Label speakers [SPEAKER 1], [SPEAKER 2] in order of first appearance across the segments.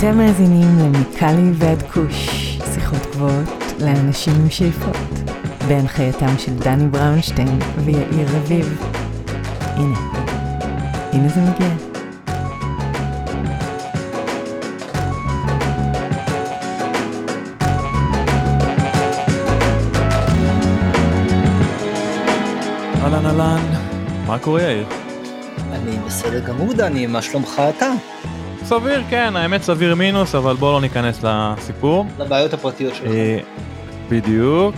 [SPEAKER 1] אתם מאזינים למיקלי ועד כוש, שיחות גבוהות לאנשים עם שאיפות, בהנחייתם של דני בראונשטיין ויאיר רביב. הנה, הנה זה מגיע.
[SPEAKER 2] אהלן אהלן, מה קורה יאיר?
[SPEAKER 3] אני בסדר גמור דני, מה שלומך אתה?
[SPEAKER 2] סביר כן, האמת סביר מינוס, אבל בוא לא ניכנס לסיפור.
[SPEAKER 3] לבעיות הפרטיות שלך.
[SPEAKER 2] אה, בדיוק.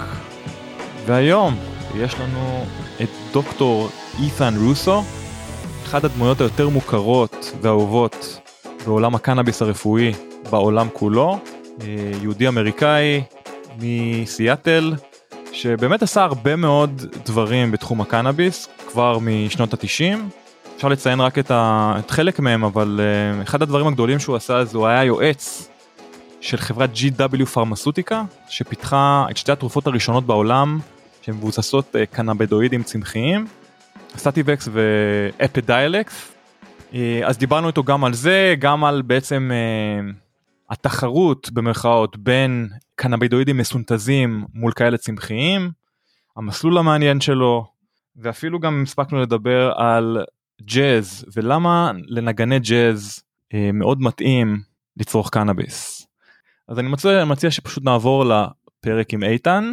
[SPEAKER 2] והיום יש לנו את דוקטור אית'ן רוסו, אחת הדמויות היותר מוכרות ואהובות בעולם הקנאביס הרפואי בעולם כולו, אה, יהודי אמריקאי מסיאטל, שבאמת עשה הרבה מאוד דברים בתחום הקנאביס כבר משנות התשעים. אפשר לציין רק את, ה... את חלק מהם אבל uh, אחד הדברים הגדולים שהוא עשה זה הוא היה יועץ של חברת GW פרמסוטיקה שפיתחה את שתי התרופות הראשונות בעולם שמבוססות uh, קנאבדואידים צמחיים, סטטיבקס ואפדיילקס. Uh, אז דיברנו איתו גם על זה, גם על בעצם uh, התחרות במרכאות בין קנאבידואידים מסונתזים מול כאלה צמחיים, המסלול המעניין שלו, ואפילו גם הספקנו לדבר על ג'אז ולמה לנגני ג'אז אה, מאוד מתאים לצרוך קנאביס. אז אני מציע, מציע שפשוט נעבור לפרק עם איתן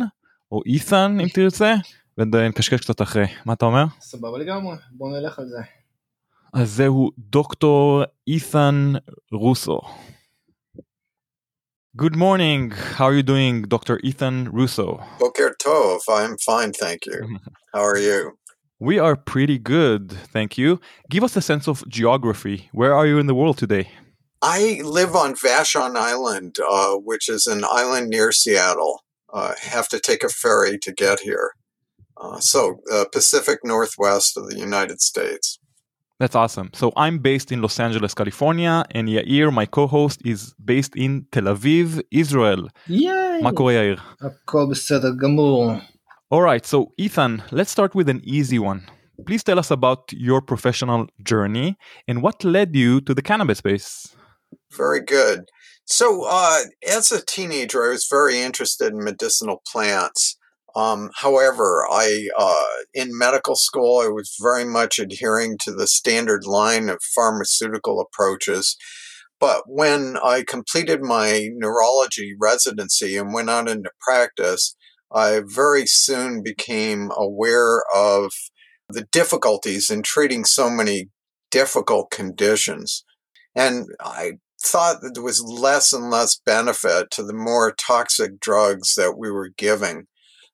[SPEAKER 2] או אית'ן אם תרצה ונקשקש קצת אחרי מה אתה אומר?
[SPEAKER 3] סבבה לגמרי, בוא נלך על זה.
[SPEAKER 2] אז זהו דוקטור אית'ן רוסו. Good morning, how are you doing, Dr. Ethan Russo?
[SPEAKER 4] Boker Tov, I'm fine, thank you. How are you?
[SPEAKER 2] We are pretty good, thank you. Give us a sense of geography. Where are you in the world today?
[SPEAKER 4] I live on Vashon Island, uh, which is an island near Seattle. Uh, have to take a ferry to get here. Uh, so, uh, Pacific Northwest of the United States.
[SPEAKER 2] That's awesome. So I'm based in Los Angeles, California, and Yair, my co-host, is based in Tel Aviv, Israel.
[SPEAKER 3] ייי!
[SPEAKER 2] מה קורה יאיר?
[SPEAKER 3] הכל בסדר גמור.
[SPEAKER 2] all right, so Ethan, let's start with an easy one. Please tell us about your professional journey and what led you to the cannabis space.
[SPEAKER 4] Very good. So, uh, as a teenager, I was very interested in medicinal plants. Um, however, I uh, in medical school, I was very much adhering to the standard line of pharmaceutical approaches. But when I completed my neurology residency and went out into practice, I very soon became aware of the difficulties in treating so many difficult conditions. And I thought that there was less and less benefit to the more toxic drugs that we were giving.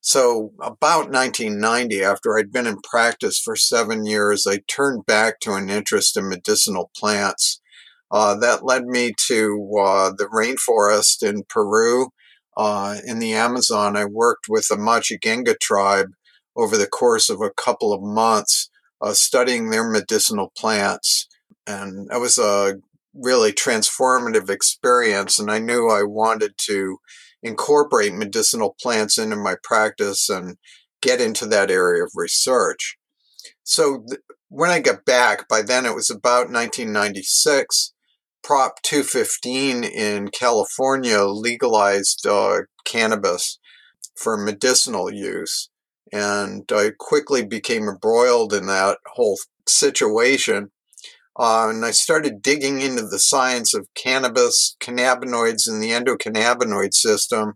[SPEAKER 4] So, about 1990, after I'd been in practice for seven years, I turned back to an interest in medicinal plants. Uh, that led me to uh, the rainforest in Peru. Uh, in the Amazon, I worked with the Machigenga tribe over the course of a couple of months, uh, studying their medicinal plants. And that was a really transformative experience. And I knew I wanted to incorporate medicinal plants into my practice and get into that area of research. So th- when I got back, by then it was about 1996. Prop 215 in California legalized uh, cannabis for medicinal use. And I quickly became embroiled in that whole situation. Uh, and I started digging into the science of cannabis, cannabinoids, and the endocannabinoid system,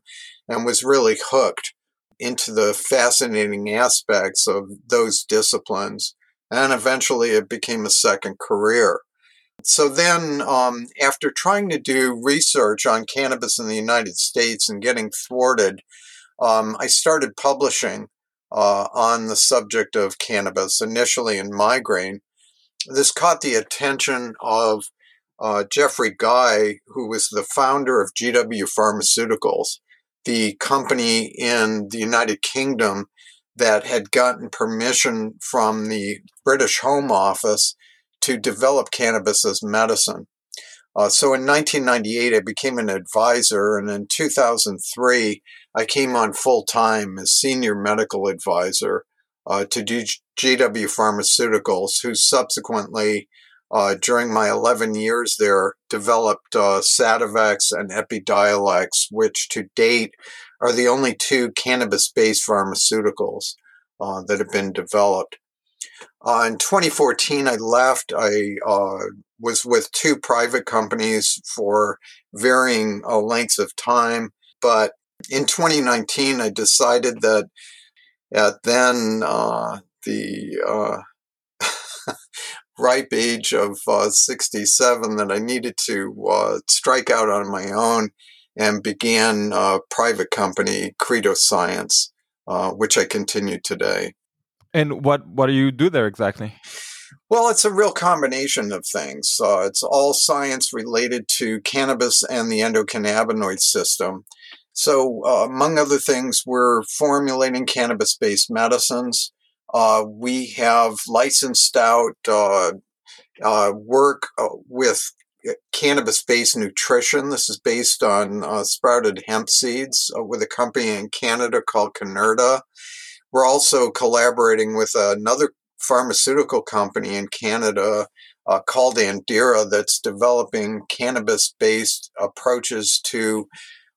[SPEAKER 4] and was really hooked into the fascinating aspects of those disciplines. And eventually it became a second career. So then, um, after trying to do research on cannabis in the United States and getting thwarted, um, I started publishing uh, on the subject of cannabis, initially in migraine. This caught the attention of uh, Geoffrey Guy, who was the founder of GW Pharmaceuticals, the company in the United Kingdom that had gotten permission from the British Home Office to develop cannabis as medicine. Uh, so in 1998, I became an advisor, and in 2003, I came on full time as senior medical advisor uh, to GW Pharmaceuticals, who subsequently uh, during my 11 years there, developed uh, Sativex and Epidiolex, which to date are the only two cannabis based pharmaceuticals uh, that have been developed. Uh, in 2014, I left. I uh, was with two private companies for varying uh, lengths of time. But in 2019, I decided that at then uh, the uh, ripe age of uh, 67 that I needed to strike out on my own and began a private company, Credo Science, which I continue today.
[SPEAKER 2] And what what do you do there exactly?
[SPEAKER 4] Well, it's a real combination of things. Uh, it's all science related to cannabis and the endocannabinoid system. So, uh, among other things, we're formulating cannabis based medicines. Uh, we have licensed out uh, uh, work uh, with cannabis based nutrition. This is based on sprouted hemp seeds with a company in Canada called Canurta. We're also collaborating with another pharmaceutical company in Canada uh, called Andira that's developing cannabis based approaches to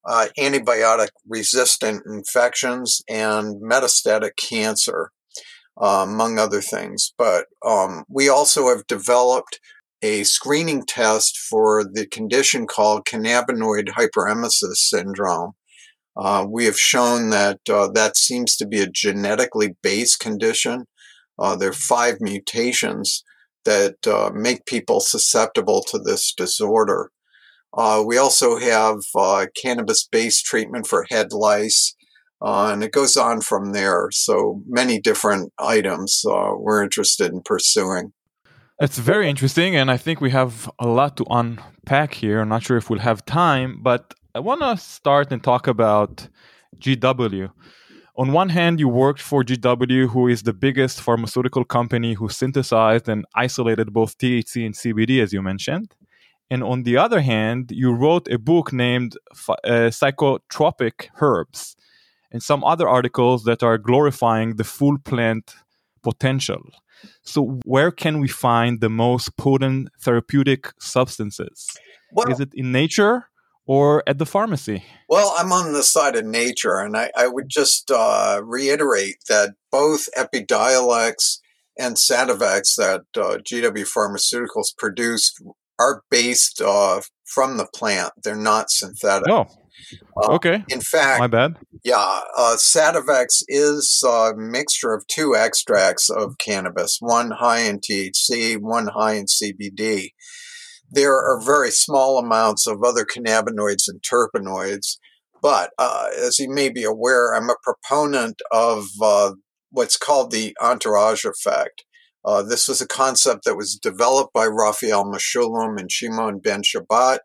[SPEAKER 4] uh, antibiotic resistant infections and metastatic cancer, uh, among other things. But um, we also have developed a screening test for the condition called cannabinoid hyperemesis syndrome. Uh, we have shown that uh, that seems to be a genetically based condition. Uh, there are five mutations that uh, make people susceptible to this disorder. Uh, we also have uh, cannabis based treatment for head lice, and it goes on from there. So many different items we're interested in pursuing.
[SPEAKER 2] It's very interesting, and I think we have a lot to unpack here. I'm not sure if we'll have time, but I want to start and talk about GW. On one hand, you worked for GW, who is the biggest pharmaceutical company who synthesized and isolated both THC and CBD, as you mentioned. And on the other hand, you wrote a book named uh, Psychotropic Herbs and some other articles that are glorifying the full plant potential. So, where can we find the most potent therapeutic substances? Well, is it in nature or at the pharmacy?
[SPEAKER 4] Well, I'm on the side of nature, and I, I would just uh, reiterate that both Epidiolex and Sativex that uh, GW Pharmaceuticals produced are based uh, from the plant. They're not synthetic.
[SPEAKER 2] Oh, uh, okay.
[SPEAKER 4] in fact,
[SPEAKER 2] my bad.
[SPEAKER 4] Yeah, uh, Sativex is a mixture of two extracts of cannabis, one high in THC, one high in CBD there are very small amounts of other cannabinoids and terpenoids. But uh, as you may be aware, I'm a proponent of uh, what's called the entourage effect. Uh, this was a concept that was developed by Raphael Mechoulam and Shimon Ben Shabat.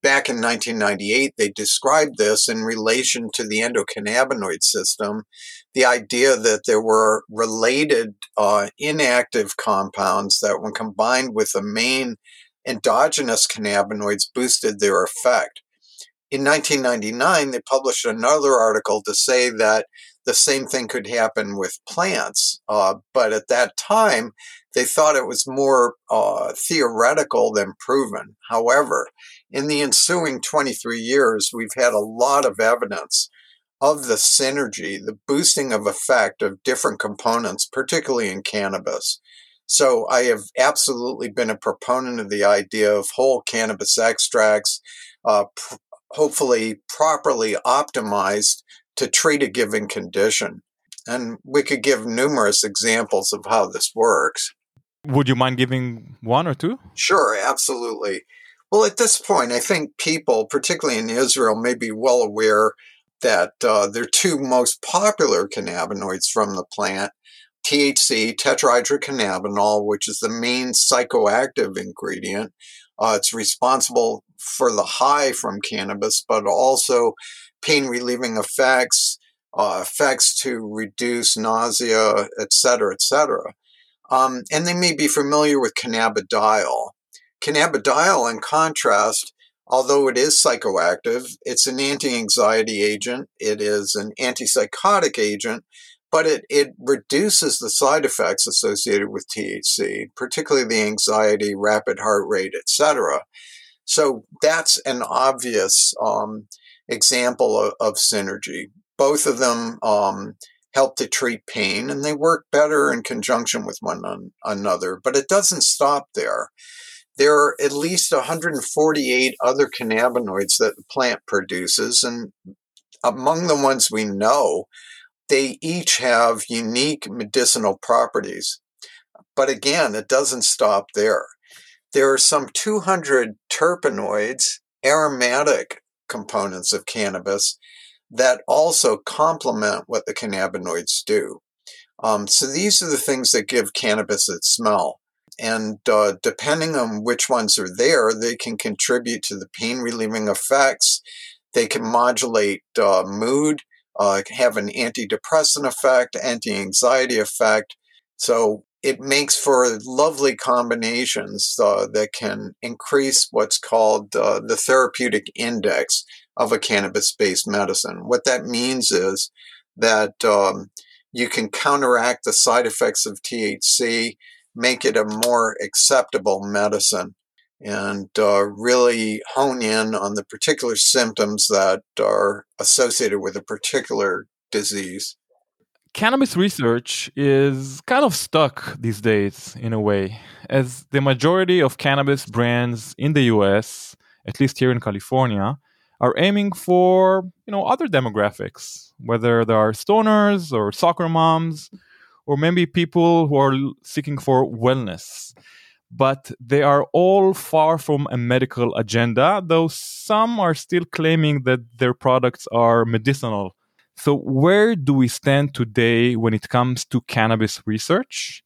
[SPEAKER 4] Back in 1998, they described this in relation to the endocannabinoid system, the idea that there were related uh, inactive compounds that, when combined with the main endogenous cannabinoids boosted their effect. In 1999, they published another article to say that the same thing could happen with plants. Uh, but at that time, they thought it was more uh, theoretical than proven. However, in the ensuing 23 years, we've had a lot of evidence of the synergy, the boosting of effect of different components, particularly in cannabis. So I have absolutely been a proponent of the idea of whole cannabis extracts, uh, pr- hopefully properly optimized to treat a given condition. And we could give numerous examples of how this works.
[SPEAKER 2] Would you mind giving one or two?
[SPEAKER 4] Sure, absolutely. Well, at this point, I think people, particularly in Israel, may be well aware that uh, their two most popular cannabinoids from the plant THC, tetrahydrocannabinol, which is the main psychoactive ingredient. Uh, it's responsible for the high from cannabis, but also pain relieving effects, uh, effects to reduce nausea, et etc., etc. Um, and they may be familiar with cannabidiol. Cannabidiol, in contrast, although it is psychoactive, it's an anti anxiety agent, it is an antipsychotic agent, but it, it reduces the side effects associated with THC, particularly the anxiety, rapid heart rate, etc. So that's an obvious um, example of, of, synergy. Both of them um, help to treat pain and they work better in conjunction with one another, but it doesn't stop there. There are at least 148 other cannabinoids that the plant produces, and among the ones we know, they each have unique medicinal properties. But again, it doesn't stop there. There are some 200 terpenoids, aromatic components of cannabis, that also complement what the cannabinoids do. Um, so these are the things that give cannabis its smell. And uh, depending on which ones are there, they can contribute to the pain relieving effects. They can modulate uh, mood, uh, have an antidepressant effect, anti anxiety effect. So it makes for lovely combinations uh, that can increase what's called uh, the therapeutic index of a cannabis based medicine. What that means is that um, you can counteract the side effects of THC make it a more acceptable medicine and uh, really hone in on the particular symptoms that are associated with a particular disease.
[SPEAKER 2] Cannabis research is kind of stuck these days in a way, as the majority of cannabis brands in the US, at least here in California, are aiming for you know other demographics, whether they are stoners or soccer moms or maybe people who are seeking for wellness. But they are all far from a medical agenda, though some are still claiming that their products are medicinal. So, where do we stand today when it comes to cannabis research?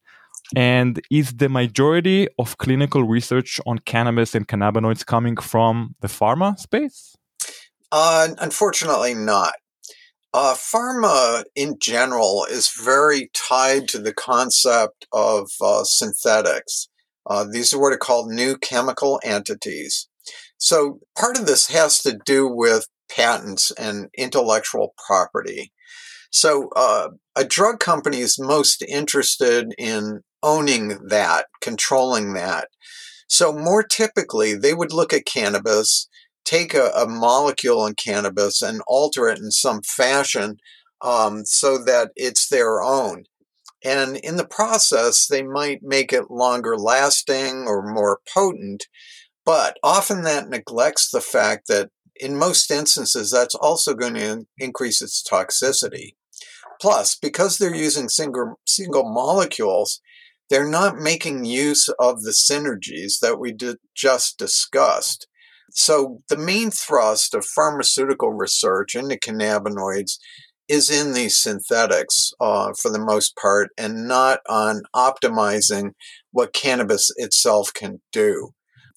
[SPEAKER 2] And is the majority of clinical research on cannabis and cannabinoids coming from the pharma space?
[SPEAKER 4] Uh, unfortunately, not. Uh, pharma in general is very tied to the concept of uh, synthetics. Uh, these are what are called new chemical entities. So part of this has to do with patents and intellectual property. So uh, a drug company is most interested in owning that, controlling that. So more typically, they would look at cannabis take a, a molecule in cannabis and alter it in some fashion um, so that it's their own. And in the process, they might make it longer lasting or more potent, but often that neglects the fact that in most instances, that's also going to increase its toxicity. Plus, because they're using single, single molecules, they're not making use of the synergies that we did just discussed. So, the main thrust of pharmaceutical research into cannabinoids is in these synthetics uh, for the most part and not on optimizing what cannabis itself can do.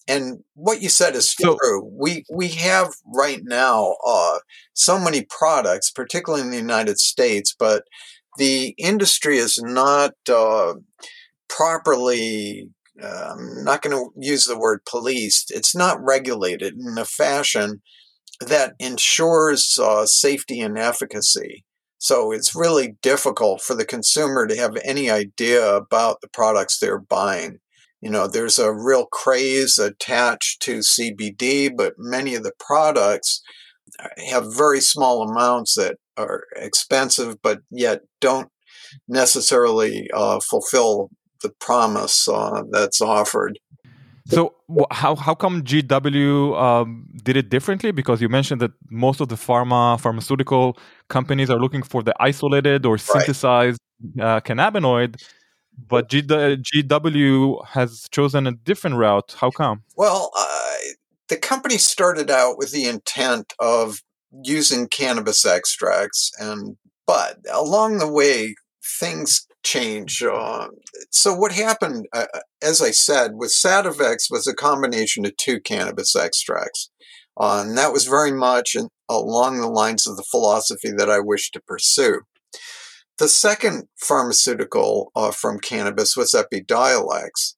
[SPEAKER 4] And what you said is so, true. We we have right now uh, so many products, particularly in the United States, but the industry is not uh, properly I'm not going to use the word policed, it's not regulated in a fashion that ensures uh, safety and efficacy. So it's really difficult for the consumer to have any idea about the products they're buying. You know, there's a real craze attached to CBD, but many of the products have very small amounts that are expensive, but yet don't necessarily uh, fulfill the promise uh, that's offered.
[SPEAKER 2] So how how come GW um, did it differently? Because you mentioned that most of the pharma pharmaceutical companies are looking for the isolated or synthesized right. uh, cannabinoid, but GW has chosen a different route. How come?
[SPEAKER 4] Well, uh, the company started out with the intent of using cannabis extracts, and but along the way, things change. Uh, so what happened, uh, uh, as I said, with Sativex was a combination of two cannabis extracts. Uh, and that was very much in, along the lines of the philosophy that I wish to pursue. The second pharmaceutical uh, from cannabis was Epidiolex.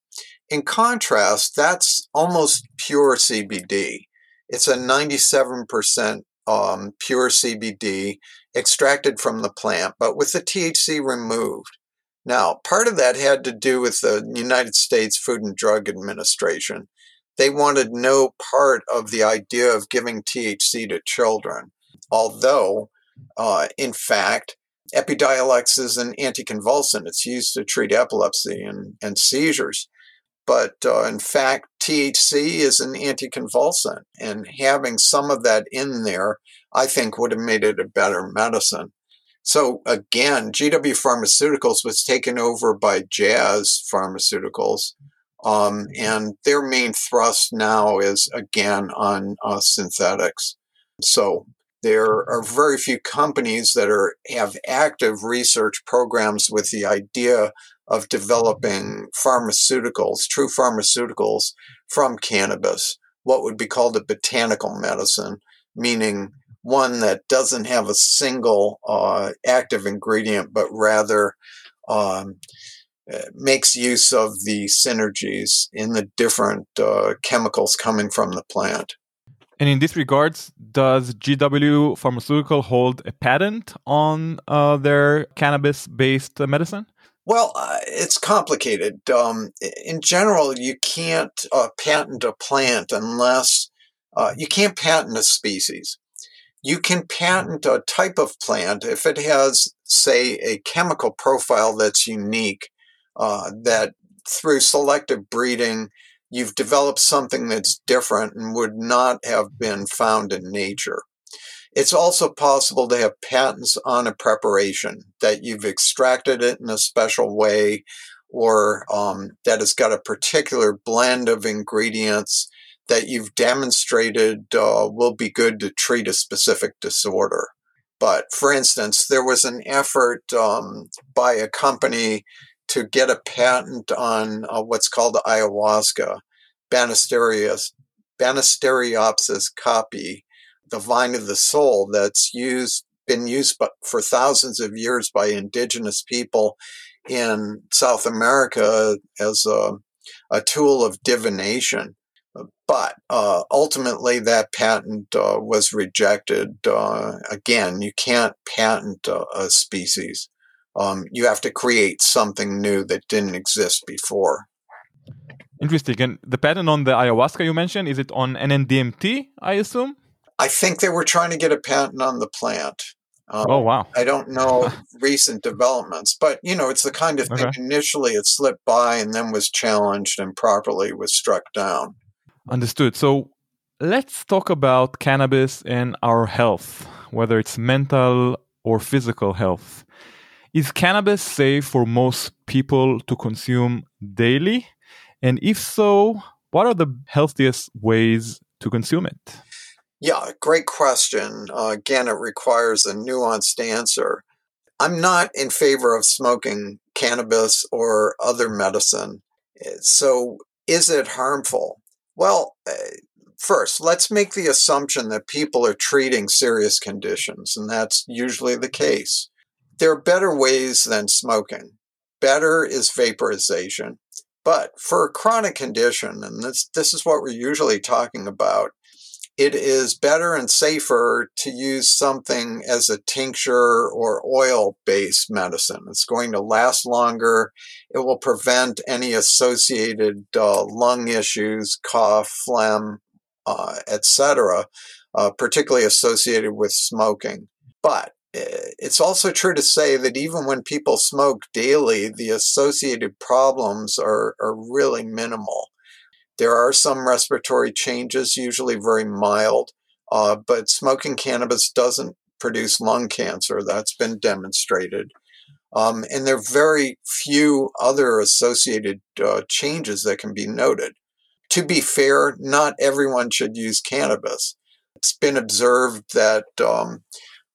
[SPEAKER 4] In contrast, that's almost pure CBD. It's a 97% um, pure CBD. extracted from the plant, but with the THC removed. Now, part of that had to do with the United States Food and Drug Administration. They wanted no part of the idea of giving THC to children, although, uh, in fact, Epidiolex is an anticonvulsant. It's used to treat epilepsy and, and seizures. But uh, in fact, THC is an anticonvulsant, and having some of that in there, I think, would have made it a better medicine. So again, GW Pharmaceuticals was taken over by Jazz Pharmaceuticals, um, and their main thrust now is again on uh, synthetics. So there are very few companies that are have active research programs with the idea of developing pharmaceuticals, true pharmaceuticals from cannabis, what would be called a botanical medicine, meaning one that doesn't have a single uh, active ingredient, but rather um, uh, makes use of the synergies in the different uh, chemicals coming from the plant.
[SPEAKER 2] And in this regards, does GW Pharmaceutical hold a patent on uh, their cannabis-based medicine?
[SPEAKER 4] Well, uh, it's complicated. Um, in general, you can't uh, patent a plant unless uh, you can't patent a species. You can patent a type of plant if it has, say, a chemical profile that's unique, uh, that through selective breeding you've developed something that's different and would not have been found in nature. It's also possible to have patents on a preparation that you've extracted it in a special way or um, that has got a particular blend of ingredients that you've demonstrated uh, will be good to treat a specific disorder. But for instance, there was an effort um, by a company to get a patent on uh, what's called ayahuasca, Banisteriopsis caapi, the vine of the soul that's used been used for thousands of years by indigenous people in South America as a, a tool of divination. But uh, ultimately, that patent uh, was rejected. Uh, again, you can't patent a, a species um, you have to create something new that didn't exist before.
[SPEAKER 2] Interesting. And the patent on the ayahuasca you mentioned, is it on NNDMT, I assume?
[SPEAKER 4] I think they were trying to get a patent on the plant.
[SPEAKER 2] Um, oh, wow.
[SPEAKER 4] I don't know recent developments, but you know, it's the kind of thing okay. initially it slipped by and then was challenged and properly was struck down.
[SPEAKER 2] Understood. So let's talk about cannabis and our health, whether it's mental or physical health. Is cannabis safe for most people to consume daily? And if so, what are the healthiest ways to consume it?
[SPEAKER 4] Yeah, great question. Uh, again, it requires a nuanced answer. I'm not in favor of smoking cannabis or other medicine. So, is it harmful? Well, uh, first, let's make the assumption that people are treating serious conditions, and that's usually the case. There are better ways than smoking. Better is vaporization. But for a chronic condition, and this, this is what we're usually talking about, it is better and safer to use something as a tincture or oil based medicine. It's going to last longer. It will prevent any associated uh, lung issues, cough, phlegm, uh, etc., uh, particularly associated with smoking. But Eh, it's also true to say that even when people smoke daily, the associated problems are, are really minimal. There are some respiratory changes, usually very mild, uh, but smoking cannabis doesn't produce lung cancer. That's been demonstrated. Um, and there are very few other associated uh, changes that can be noted. To be fair, not everyone should use cannabis. It's been observed that um,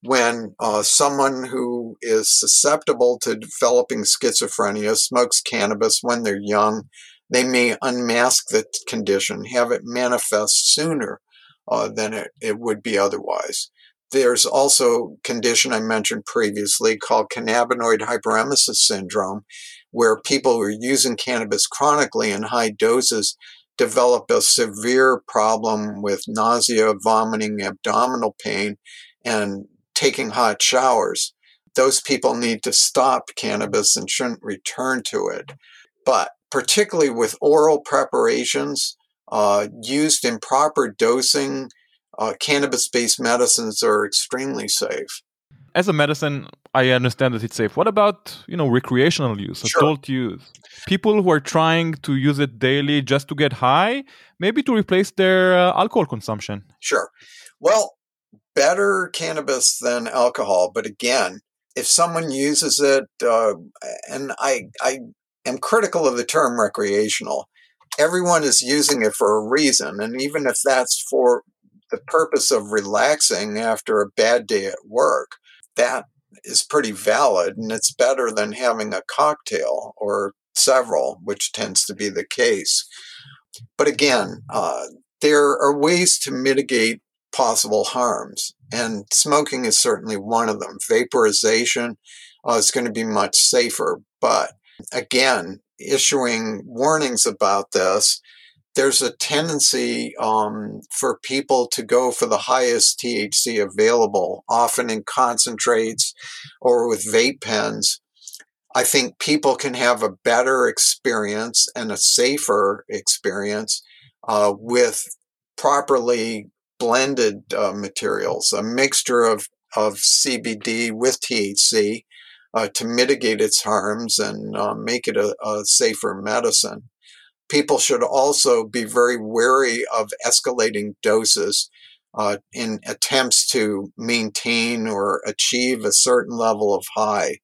[SPEAKER 4] when uh, someone who is susceptible to developing schizophrenia smokes cannabis when they're young, they may unmask the condition, have it manifest sooner uh, than it, it would be otherwise. There's also condition I mentioned previously called cannabinoid hyperemesis syndrome, where people who are using cannabis chronically in high doses develop a severe problem with nausea, vomiting, abdominal pain, and taking hot showers. Those people need to stop cannabis and shouldn't return to it. But particularly with oral preparations uh, used in proper dosing, uh, cannabis based medicines are extremely safe.
[SPEAKER 2] As a medicine, I understand that it's safe. What about you know recreational use,
[SPEAKER 4] Sure.
[SPEAKER 2] adult use? People who are trying to use it daily just to get high, maybe to replace their uh, alcohol consumption.
[SPEAKER 4] Sure. Well, better cannabis than alcohol, but again, if someone uses it, uh, and I, I am critical of the term recreational, everyone is using it for a reason, and even if that's for the purpose of relaxing after a bad day at work, that is pretty valid, and it's better than having a cocktail or several, which tends to be the case. But again, uh, there are ways to mitigate possible harms, and smoking is certainly one of them. Vaporization uh, is going to be much safer, but again, issuing warnings about this, there's a tendency um, for people to go for the highest THC available, often in concentrates or with vape pens. I think people can have a better experience and a safer experience uh, with properly blended uh, materials, a mixture of, of CBD with THC uh, to mitigate its harms and uh, make it a, a safer medicine. People should also be very wary of escalating doses uh, in attempts to maintain or achieve a certain level of high.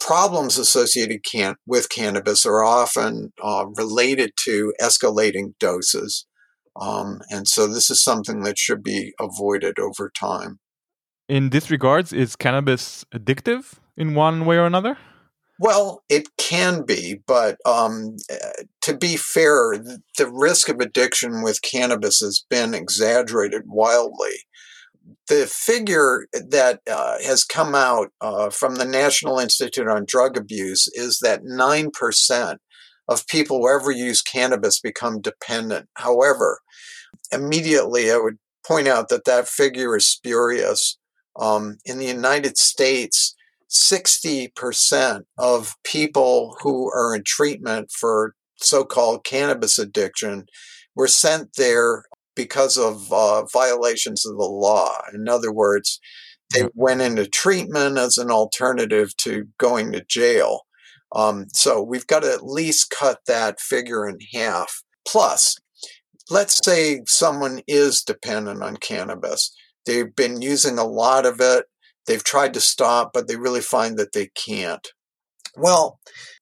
[SPEAKER 4] Problems associated can- with cannabis are often uh, related to escalating doses. Um, and so this is something that should be avoided over time.
[SPEAKER 2] In this regards, is cannabis addictive in one way or another?
[SPEAKER 4] Well, it can be, but um, uh, to be fair, the risk of addiction with cannabis has been exaggerated wildly. The figure that uh, has come out uh, from the National Institute on Drug Abuse is that 9% of people who ever use cannabis become dependent. However, immediately I would point out that that figure is spurious. Um, in the United States, 60% of people who are in treatment for so called cannabis addiction were sent there because of uh, violations of the law. In other words, they went into treatment as an alternative to going to jail. Um, so we've got to at least cut that figure in half. Plus, let's say someone is dependent on cannabis. They've been using a lot of it. They've tried to stop, but they really find that they can't. Well,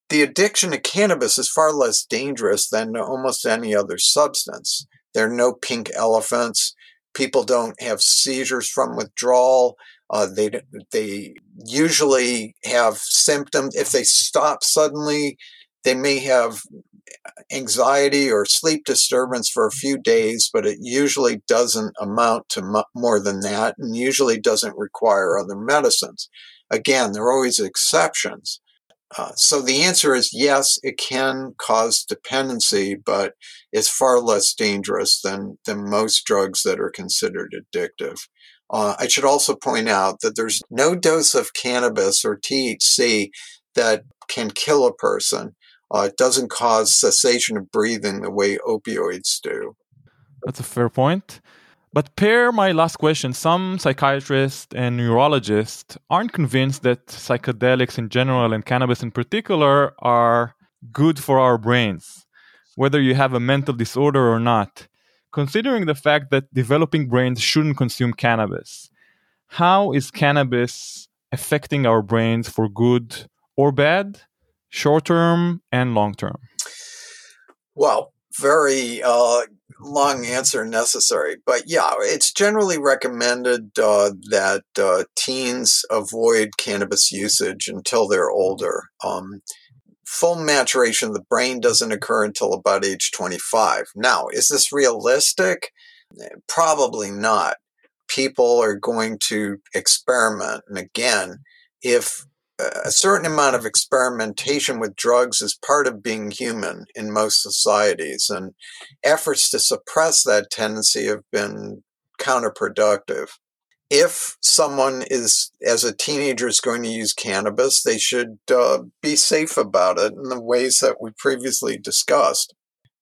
[SPEAKER 4] the addiction to cannabis is far less dangerous than almost any other substance. There are no pink elephants. People don't have seizures from withdrawal. Uh, they they usually have symptoms. If they stop suddenly, they may have anxiety or sleep disturbance for a few days, but it usually doesn't amount to mu- more than that, and usually doesn't require other medicines. Again, there are always exceptions. Uh, so the answer is yes, it can cause dependency, but it's far less dangerous than, than most drugs that are considered addictive. Uh, I should also point out that there's no dose of cannabis or THC that can kill a person. Uh, it doesn't cause cessation of breathing the way opioids do.
[SPEAKER 2] That's a fair point. But per my last question, some psychiatrists and neurologists aren't convinced that psychedelics in general and cannabis in particular are good for our brains, whether you have a mental disorder or not. Considering the fact that developing brains shouldn't consume cannabis, how is cannabis affecting our brains for good or bad, short term and long term?
[SPEAKER 4] Well, very uh, long answer necessary. But yeah, it's generally recommended uh, that uh, teens avoid cannabis usage until they're older. Um, full maturation of the brain doesn't occur until about age 25. Now, is this realistic? Probably not. People are going to experiment. And again, if a certain amount of experimentation with drugs is part of being human in most societies, and efforts to suppress that tendency have been counterproductive. if someone is, as a teenager, is going to use cannabis, they should uh, be safe about it in the ways that we previously discussed.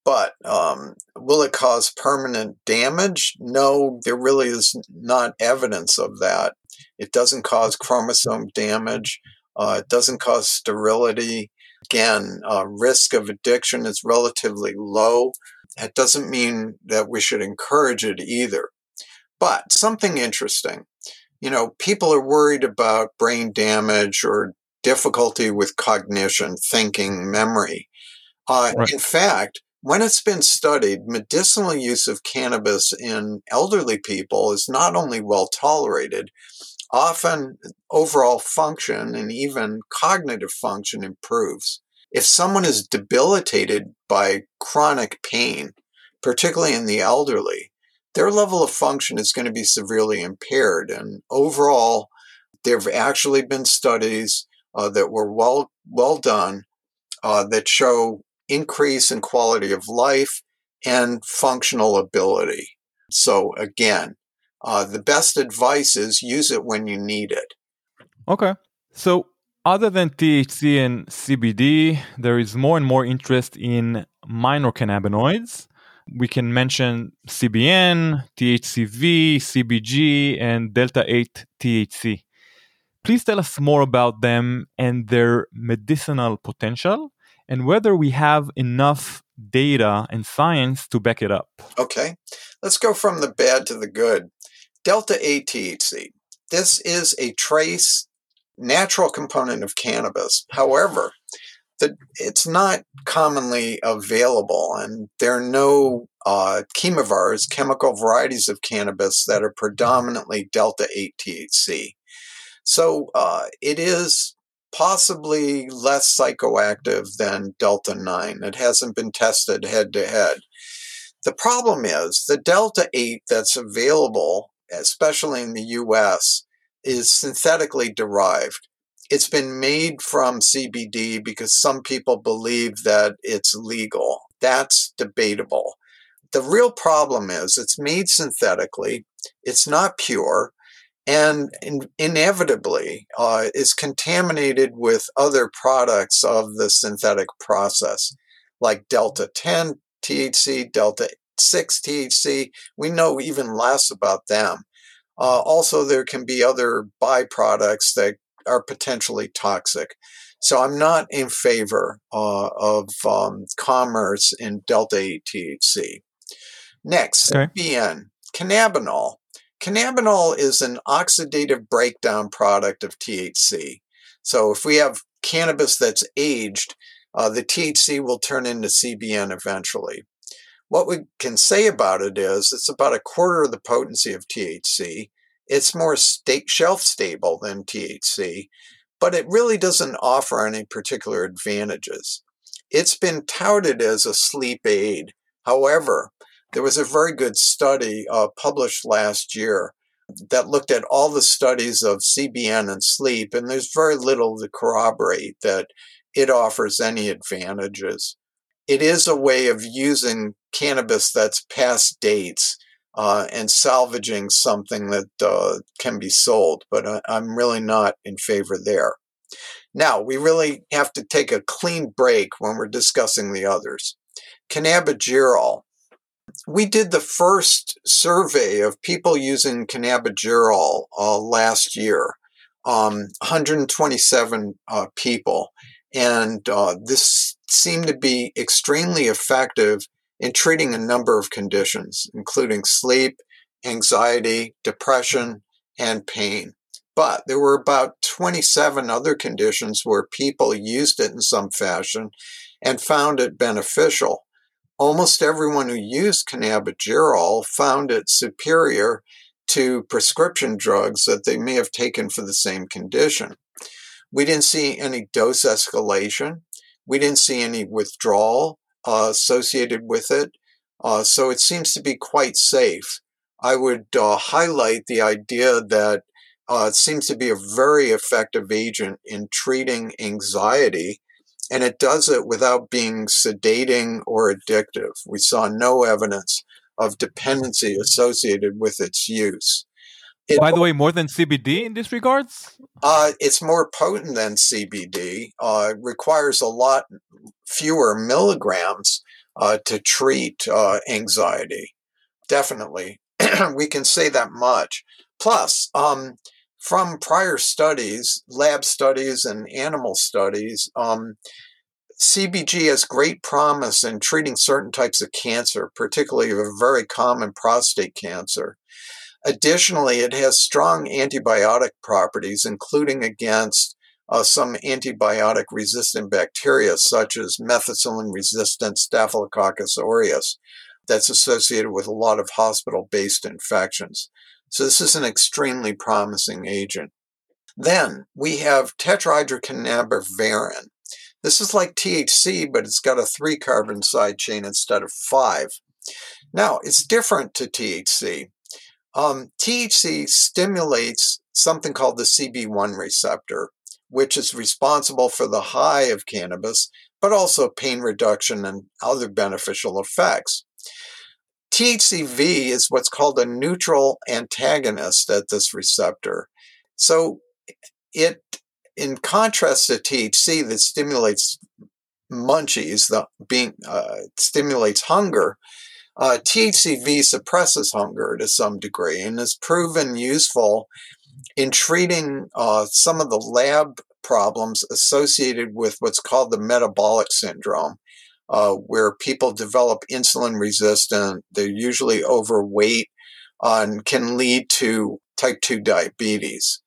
[SPEAKER 4] But um, will it cause permanent damage? No, there really is not evidence of that. It doesn't cause chromosome damage. Uh, it doesn't cause sterility. Again, uh, risk of addiction is relatively low. That doesn't mean that we should encourage it either. But something interesting, you know, people are worried about brain damage or difficulty with cognition, thinking, memory. Uh, right. In fact, when it's been studied, medicinal use of cannabis in elderly people is not only well tolerated, often overall function and even cognitive function improves. If someone is debilitated by chronic pain, particularly in the elderly, their level of function is going to be severely impaired. And overall, there have actually been studies uh, that were well well done uh, that show increase in quality of life and functional ability. So again, uh, the best advice is use it when you need it.
[SPEAKER 2] Okay. So other than THC and CBD, there is more and more interest in minor cannabinoids. We can mention CBN, THCV, CBG, and Delta 8 THC. Please tell us more about them and their medicinal potential and whether we have enough data and science to back it up.
[SPEAKER 4] Okay, let's go from the bad to the good. Delta 8 THC. This is a trace natural component of cannabis. However, the, it's not commonly available, and there are no uh, chemovars, chemical varieties of cannabis, that are predominantly delta 8 THC. So uh, it is possibly less psychoactive than delta 9. It hasn't been tested head to head. The problem is the delta 8 that's available, especially in the US, is synthetically derived it's been made from CBD because some people believe that it's legal. That's debatable. The real problem is it's made synthetically, it's not pure, and in, inevitably uh, is contaminated with other products of the synthetic process, like Delta 10 THC, Delta 6 THC. We know even less about them. Uh, also, there can be other byproducts that are potentially toxic. So I'm not in favor uh, of um, commerce in delta 8 THC. Next, okay. CBN, cannabinol. Cannabinol is an oxidative breakdown product of THC. So if we have cannabis that's aged, uh, the THC will turn into CBN eventually. What we can say about it is it's about a quarter of the potency of THC. It's more state shelf stable than THC, but it really doesn't offer any particular advantages. It's been touted as a sleep aid. However, there was a very good study uh, published last year that looked at all the studies of CBN and sleep, and there's very little to corroborate that it offers any advantages. It is a way of using cannabis that's past dates uh, and salvaging something that uh, can be sold. But I, I'm really not in favor there. Now, we really have to take a clean break when we're discussing the others. Cannabigerol. We did the first survey of people using cannabigerol uh, last year, um, 127 uh, people. And uh, this seemed to be extremely effective in treating a number of conditions, including sleep, anxiety, depression, and pain. But there were about 27 other conditions where people used it in some fashion and found it beneficial. Almost everyone who used cannabigerol found it superior to prescription drugs that they may have taken for the same condition. We didn't see any dose escalation. We didn't see any withdrawal uh, associated with it. Uh, so it seems to be quite safe. I would uh, highlight the idea that uh, it seems to be a very effective agent in treating anxiety, and it does it without being sedating or addictive. We saw no evidence of dependency associated with its use. It,
[SPEAKER 2] By the way, more than CBD in this regards?
[SPEAKER 4] uh, it's more potent than CBD. Uh, requires a lot fewer milligrams uh, to treat uh, anxiety. Definitely, we can say that much. Plus, um, from prior studies, lab studies, and animal studies, um, CBG has great promise in treating certain types of cancer, particularly a very common prostate cancer. Additionally, it has strong antibiotic properties, including against uh, some antibiotic resistant bacteria, such as methicillin resistant Staphylococcus aureus, that's associated with a lot of hospital based infections. So, this is an extremely promising agent. Then we have tetrahydrocannabivarin. This is like THC, but it's got a three carbon side chain instead of five. Now, it's different to THC. Um, THC stimulates something called the CB1 receptor, which is responsible for the high of cannabis, but also pain reduction and other beneficial effects. THCV is what's called a neutral antagonist at this receptor. So it, in contrast to THC that stimulates munchies, the being uh, stimulates hunger, uh, THCV suppresses hunger to some degree and is proven useful in treating uh, some of the lab problems associated with what's called the metabolic syndrome, uh, where people develop insulin resistant, they're usually overweight, uh, and can lead to type 2 diabetes.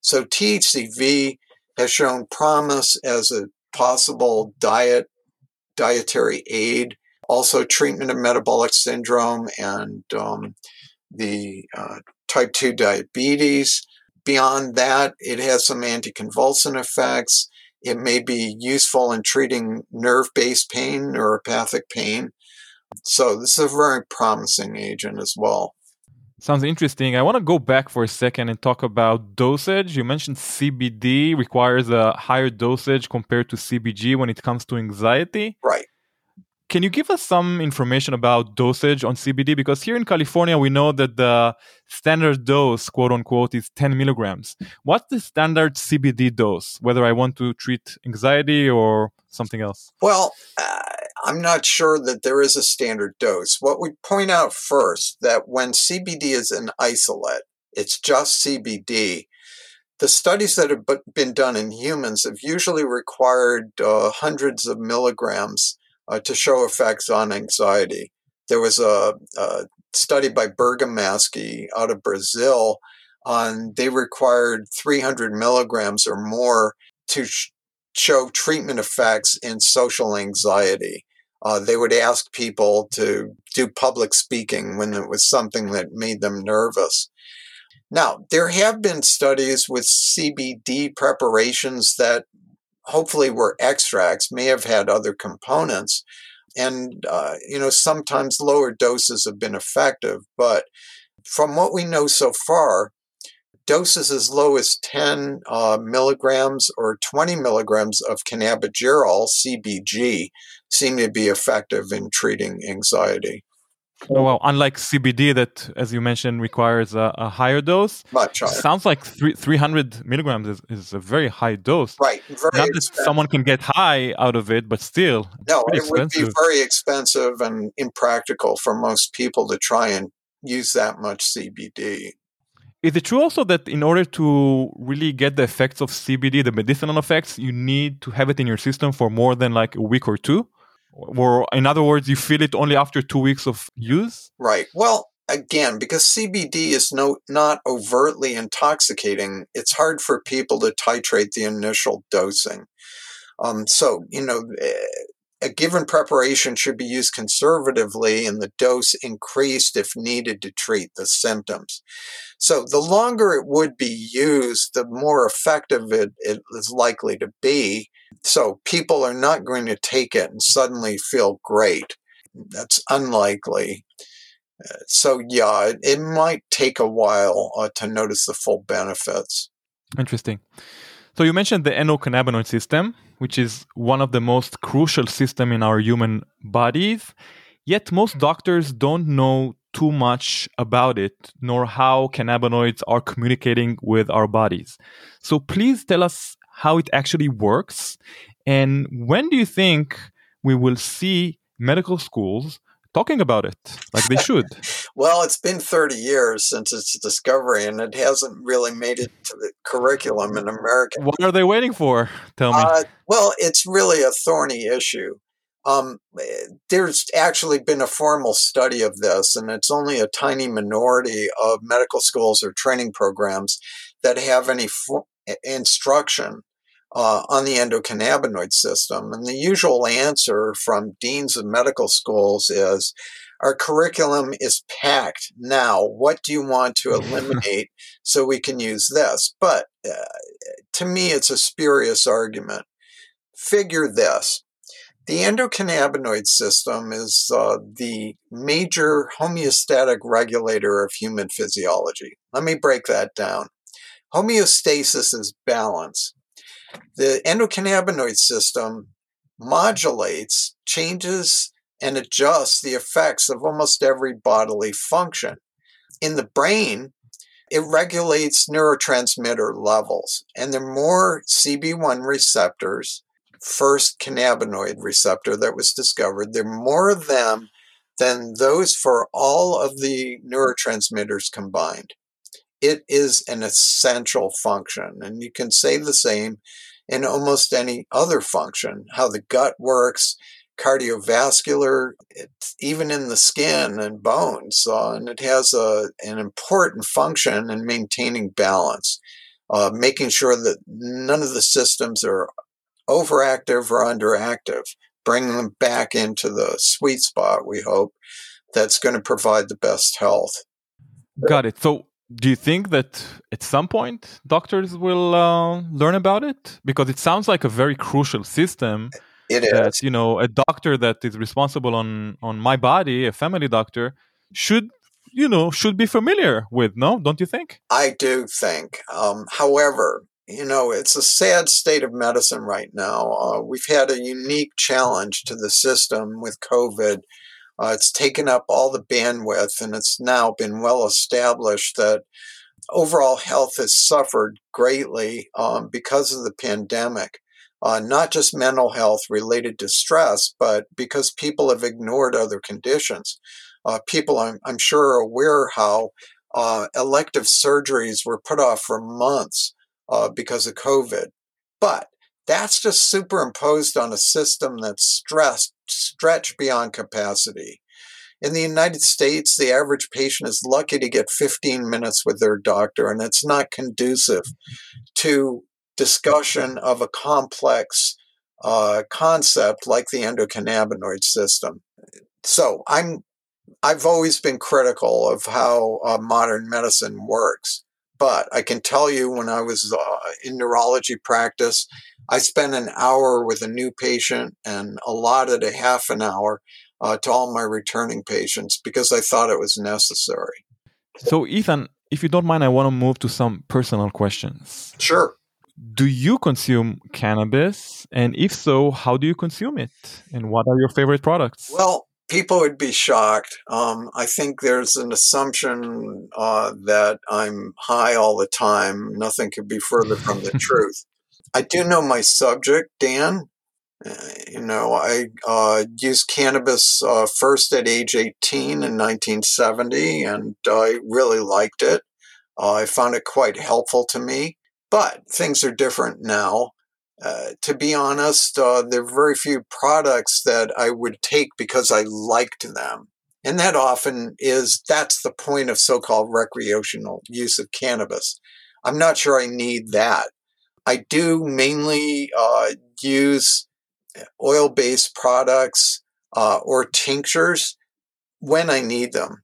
[SPEAKER 4] So THCV has shown promise as a possible diet dietary aid also treatment of metabolic syndrome and um, the uh, type 2 diabetes. Beyond that, it has some anticonvulsant effects. It may be useful in treating nerve based pain, neuropathic pain. So, this is a very promising agent as well.
[SPEAKER 2] Sounds interesting. I want to go back for a second and talk about dosage. You mentioned CBD requires a higher dosage compared to CBG when it comes to anxiety.
[SPEAKER 4] Right.
[SPEAKER 2] Can you give us some information about dosage on CBD? Because here in California, we know that the standard dose, quote unquote, is 10 milligrams. What's the standard CBD dose, whether I want to treat anxiety or something else?
[SPEAKER 4] Well, uh, I'm not sure that there is a standard dose. What we point out first that when CBD is an isolate, it's just CBD. The studies that have been done in humans have usually required uh, hundreds of milligrams uh, to show effects on anxiety. There was a, a study by Bergamaschi out of Brazil on they required 300 milligrams or more to sh- show treatment effects in social anxiety. Uh, they would ask people to do public speaking when it was something that made them nervous. Now, there have been studies with CBD preparations that hopefully were extracts, may have had other components. And, uh, you know, sometimes lower doses have been effective. But from what we know so far, doses as low as 10 uh, milligrams or 20 milligrams of cannabigerol, CBG, seem to be effective in treating anxiety.
[SPEAKER 2] Oh, well, unlike CBD, that, as you mentioned, requires a, a higher dose.
[SPEAKER 4] Much higher.
[SPEAKER 2] Sounds like three, 300 milligrams is, is a very high dose.
[SPEAKER 4] Right. Very
[SPEAKER 2] Not
[SPEAKER 4] expensive.
[SPEAKER 2] that someone can get high out of it, but still.
[SPEAKER 4] No, it would be very expensive and impractical for most people to try and use that much CBD.
[SPEAKER 2] Is it true also that in order to really get the effects of CBD, the medicinal effects, you need to have it in your system for more than like a week or two? Or, in other words, you feel it only after two weeks of use?
[SPEAKER 4] Right. Well, again, because CBD is no not overtly intoxicating, it's hard for people to titrate the initial dosing. Um, so, you know, eh, a given preparation should be used conservatively and the dose increased if needed to treat the symptoms. So, the longer it would be used, the more effective it, it is likely to be. So, people are not going to take it and suddenly feel great. That's unlikely. Uh, So, yeah, it, it might take a while uh, to notice the full benefits.
[SPEAKER 2] Interesting. So you mentioned the endocannabinoid system, which is one of the most crucial system in our human bodies. Yet most doctors don't know too much about it, nor how cannabinoids are communicating with our bodies. So please tell us how it actually works and when do you think we will see medical schools talking about it like they should?
[SPEAKER 4] well, it's been 30 years since its discovery, and it hasn't really made it to the curriculum in America.
[SPEAKER 2] What are they waiting for? Tell me. Uh,
[SPEAKER 4] well, it's really a thorny issue. Um, there's actually been a formal study of this, and it's only a tiny minority of medical schools or training programs that have any for- instruction uh, on the endocannabinoid system. And the usual answer from deans of medical schools is our curriculum is packed now. What do you want to eliminate so we can use this? But uh, to me, it's a spurious argument. Figure this. The endocannabinoid system is uh, the major homeostatic regulator of human physiology. Let me break that down. Homeostasis is balance the endocannabinoid system modulates, changes, and adjusts the effects of almost every bodily function. In the brain, it regulates neurotransmitter levels, and there are more CB1 receptors, first cannabinoid receptor that was discovered. There are more of them than those for all of the neurotransmitters combined it is an essential function. And you can say the same in almost any other function how the gut works, cardiovascular, even in the skin and bones. Uh, and it has a, an important function in maintaining balance, uh, making sure that none of the systems are overactive or underactive, bringing them back into the sweet spot, we hope, that's going to provide the best health.
[SPEAKER 2] Got it. So do you think that at some point doctors will uh, learn about it? Because it sounds like a very crucial system
[SPEAKER 4] it is.
[SPEAKER 2] that you know a doctor that is responsible on on my body a family doctor should you know should be familiar with no? Don't you think?
[SPEAKER 4] I do think. Um, however you know it's a sad state of medicine right now. Uh, we've had a unique challenge to the system with covid uh, it's taken up all the bandwidth, and it's now been well established that overall health has suffered greatly um, because of the pandemic. Uh, not just mental health related to stress, but because people have ignored other conditions. Uh, people, I'm, I'm, sure, are aware how uh, elective surgeries were put off for months uh, because of COVID. But that's just superimposed on a system that's stressed, stretched beyond capacity. In the United States, the average patient is lucky to get 15 minutes with their doctor, and it's not conducive to discussion of a complex uh, concept like the endocannabinoid system. So I'm I've always been critical of how uh, modern medicine works, but I can tell you when I was uh, in neurology practice, I spent an hour with a new patient and allotted a half an hour uh, to all my returning patients because I thought it was necessary.
[SPEAKER 2] So, Ethan, if you don't mind, I want to move to some personal questions.
[SPEAKER 4] Sure.
[SPEAKER 2] Do you consume cannabis? And if so, how do you consume it? And what are your favorite products?
[SPEAKER 4] Well, people would be shocked. Um, I think there's an assumption uh, that I'm high all the time. Nothing could be further from the truth. I do know my subject, Dan. Uh, you know, I uh, used cannabis uh, first at age 18 in 1970, and I really liked it. Uh, I found it quite helpful to me, but things are different now. Uh, to be honest, uh, there are very few products that I would take because I liked them. And that often is, that's the point of so called recreational use of cannabis. I'm not sure I need that. I do mainly use oil based products uh, or tinctures when I need them.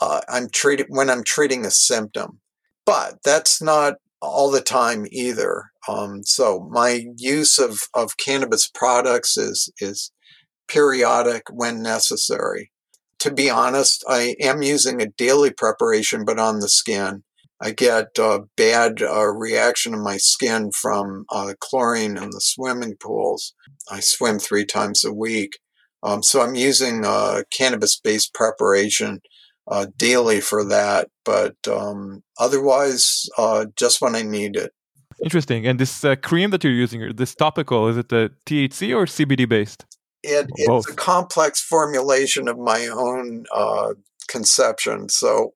[SPEAKER 4] Uh, I'm treating when I'm treating a symptom, but that's not all the time either. Um, so my use of, of cannabis products is is periodic when necessary. To be honest, I am using a daily preparation, but on the skin. I get a bad uh, reaction in my skin from uh, chlorine in the swimming pools. I swim three times a week. Um, so I'm using a cannabis based preparation uh, daily for that, but um, otherwise, uh, just when I need it.
[SPEAKER 2] Interesting. And this uh, cream that you're using, this topical, is it the THC or CBD based?
[SPEAKER 4] It, it's
[SPEAKER 2] Both.
[SPEAKER 4] a complex formulation of my own uh, conception. So,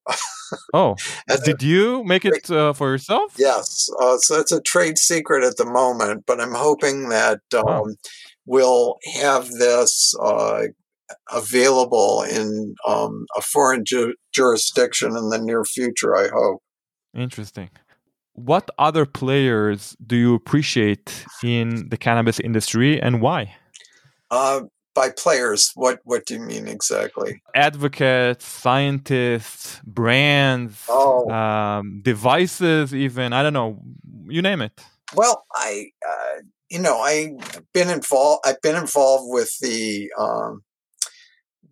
[SPEAKER 2] Oh, did you make it uh, for yourself?
[SPEAKER 4] Yes, uh, so it's a trade secret at the moment, but I'm hoping that um,
[SPEAKER 2] Wow.
[SPEAKER 4] we'll have this uh, available in um, a foreign ju- jurisdiction in the near future. I hope.
[SPEAKER 2] Interesting. What other players do you appreciate in the cannabis industry and why?
[SPEAKER 4] Uh, by players, what what do you mean exactly?
[SPEAKER 2] Advocates, scientists, brands,
[SPEAKER 4] Oh.
[SPEAKER 2] um, devices, even. I don't know. You name it.
[SPEAKER 4] Well, I, uh, you know, I've been involved. I've been involved with the um,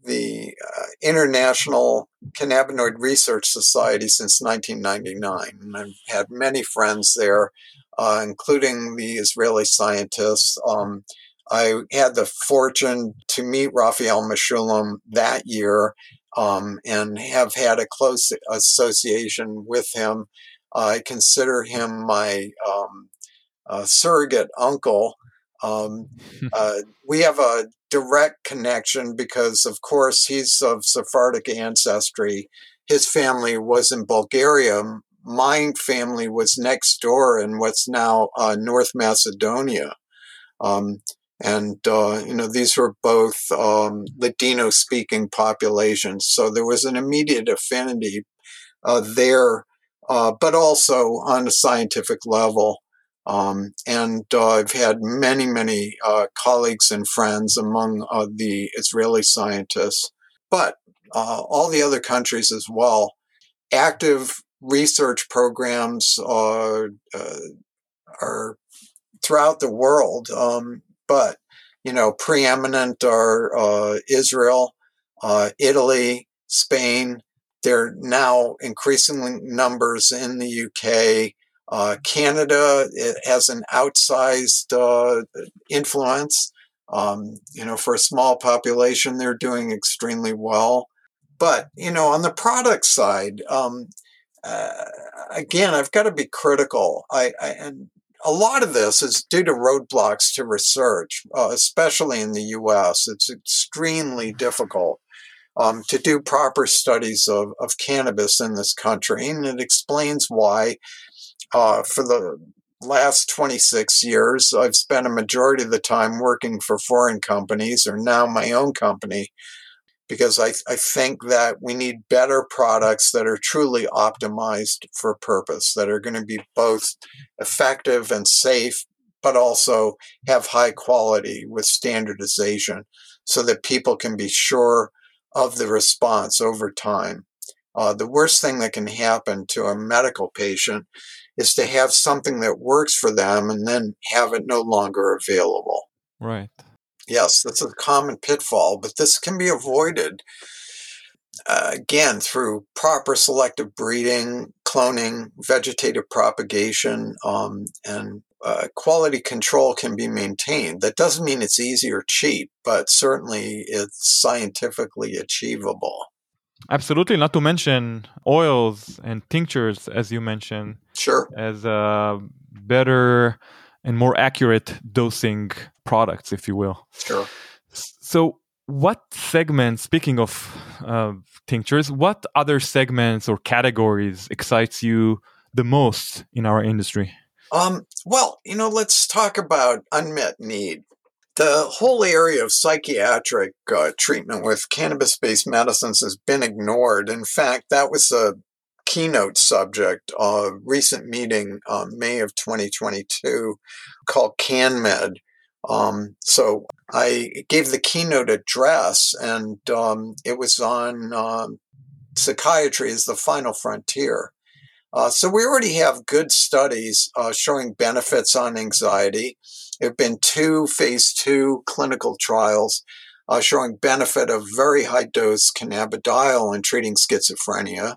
[SPEAKER 4] the uh, International Cannabinoid Research Society since 1999, and I've had many friends there, uh, including the Israeli scientists. Um, I had the fortune to meet Raphael Mechoulam that year, um, and have had a close association with him. I consider him my um, uh, surrogate uncle. Um, uh, we have a direct connection because, of course, he's of Sephardic ancestry. His family was in Bulgaria. My family was next door in what's now uh, North Macedonia. Um, and, uh, you know, these were both um, Ladino speaking populations. So there was an immediate affinity uh, there, uh, but also on a scientific level. Um, and uh, I've had many, many uh, colleagues and friends among uh, the Israeli scientists, but uh, all the other countries as well. Active research programs are, are throughout the world, um, but you know, preeminent are uh, Israel, uh, Italy, Spain. There are now increasing numbers in the UK. Uh, Canada has an outsized uh, influence. Um, you know, for a small population, they're doing extremely well. But you know, on the product side, um, uh, again, I've got to be critical. I, I and a lot of this is due to roadblocks to research, uh, especially in the U.S. It's extremely difficult um, to do proper studies of, of cannabis in this country, and it explains why uh, for the last 26 years, I've spent a majority of the time working for foreign companies or now my own company because I, I think that we need better products that are truly optimized for purpose, that are going to be both effective and safe, but also have high quality with standardization so that people can be sure of the response over time. Uh, the worst thing that can happen to a medical patient is to have something that works for them and then have it no longer available.
[SPEAKER 2] Right.
[SPEAKER 4] Yes, that's a common pitfall, but this can be avoided uh, again through proper selective breeding, cloning, vegetative propagation, um, and uh, quality control can be maintained. That doesn't mean it's easy or cheap, but certainly it's scientifically achievable.
[SPEAKER 2] Absolutely. Not to mention oils and tinctures, as you mentioned,
[SPEAKER 4] Sure.
[SPEAKER 2] as a better and more accurate dosing products, if you will.
[SPEAKER 4] Sure.
[SPEAKER 2] So, what segments, speaking of uh, tinctures, what other segments or categories excites you the most in our industry?
[SPEAKER 4] Um, well, you know, let's talk about unmet need. The whole area of psychiatric uh, treatment with cannabis based medicines has been ignored. In fact, that was a keynote subject of a recent meeting, uh, May of 2022, called CannMed. Um, so I gave the keynote address, and um, it was on um, psychiatry as the final frontier. Uh, so we already have good studies uh, showing benefits on anxiety. There have been two phase two clinical trials uh, showing benefit of very high dose cannabidiol in treating schizophrenia.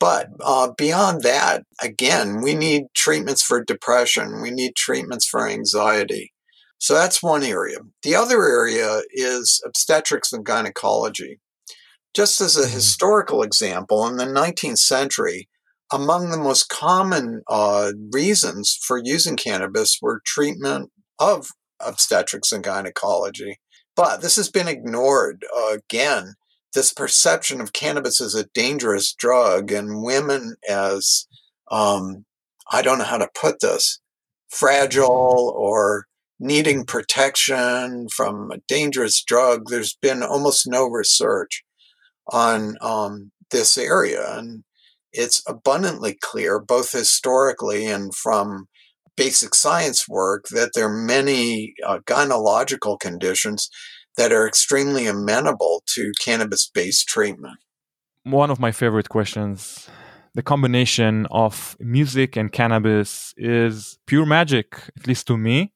[SPEAKER 4] But uh, beyond that, again, we need treatments for depression. We need treatments for anxiety. So that's one area. The other area is obstetrics and gynecology. Just as a historical example, in the 19th century, among the most common uh, reasons for using cannabis were treatment of obstetrics and gynecology. But this has been ignored uh, again. This perception of cannabis as a dangerous drug and women as, um, I don't know how to put this, fragile or needing protection from a dangerous drug. There's been almost no research on um, this area. And it's abundantly clear, both historically and from basic science work, that there are many uh, gynecological conditions that are extremely amenable to cannabis based treatment.
[SPEAKER 2] One of my favorite questions the combination of music and cannabis is pure magic, at least to me.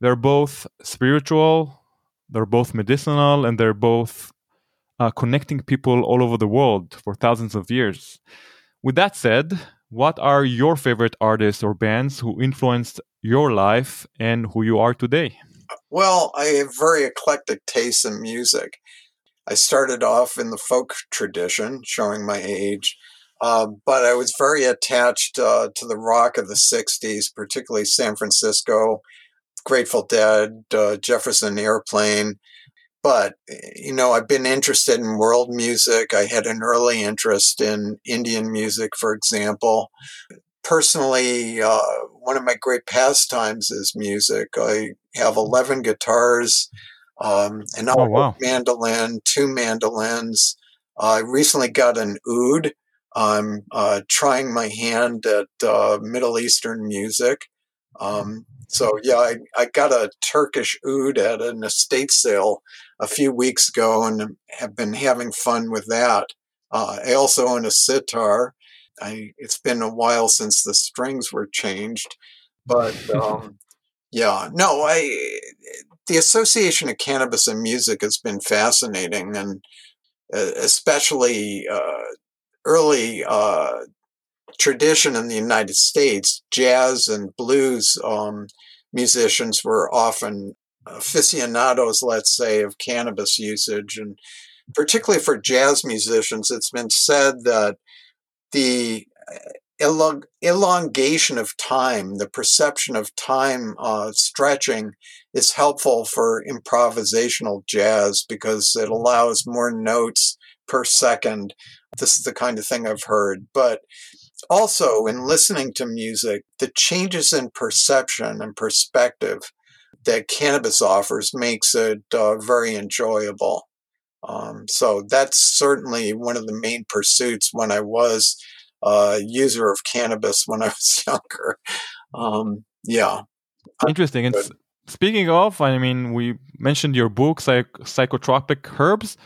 [SPEAKER 2] They're both spiritual, they're both medicinal, and they're both uh, connecting people all over the world for thousands of years. With that said, what are your favorite artists or bands who influenced your life and who you are today?
[SPEAKER 4] Well, I have very eclectic tastes in music. I started off in the folk tradition, showing my age, uh, but I was very attached uh, to the rock of the 60s, particularly San Francisco, Grateful Dead, uh, Jefferson Airplane, but, you know, I've been interested in world music. I had an early interest in Indian music, for example. Personally, uh, one of my great pastimes is music. I have 11 guitars, um, an
[SPEAKER 2] oh, wow.
[SPEAKER 4] mandolin, two mandolins. I recently got an oud. I'm uh, trying my hand at uh, Middle Eastern music. Um, so yeah, I, I got a Turkish oud at an estate sale a few weeks ago and have been having fun with that. Uh, I also own a sitar. I, it's been a while since the strings were changed, but um, yeah, no, I the association of cannabis and music has been fascinating, and especially uh, early uh, tradition in the United States, jazz and blues um, musicians were often aficionados, let's say, of cannabis usage. And particularly for jazz musicians, it's been said that the uh, elongation of time, the perception of time uh, stretching, is helpful for improvisational jazz because it allows more notes per second. This is the kind of thing I've heard. But also, in listening to music, the changes in perception and perspective that cannabis offers makes it uh, very enjoyable. Um, so that's certainly one of the main pursuits when I was a user of cannabis when I was younger. Um, yeah.
[SPEAKER 2] Interesting. And speaking of, I mean, we mentioned your book, Psych- Psychotropic Herbs.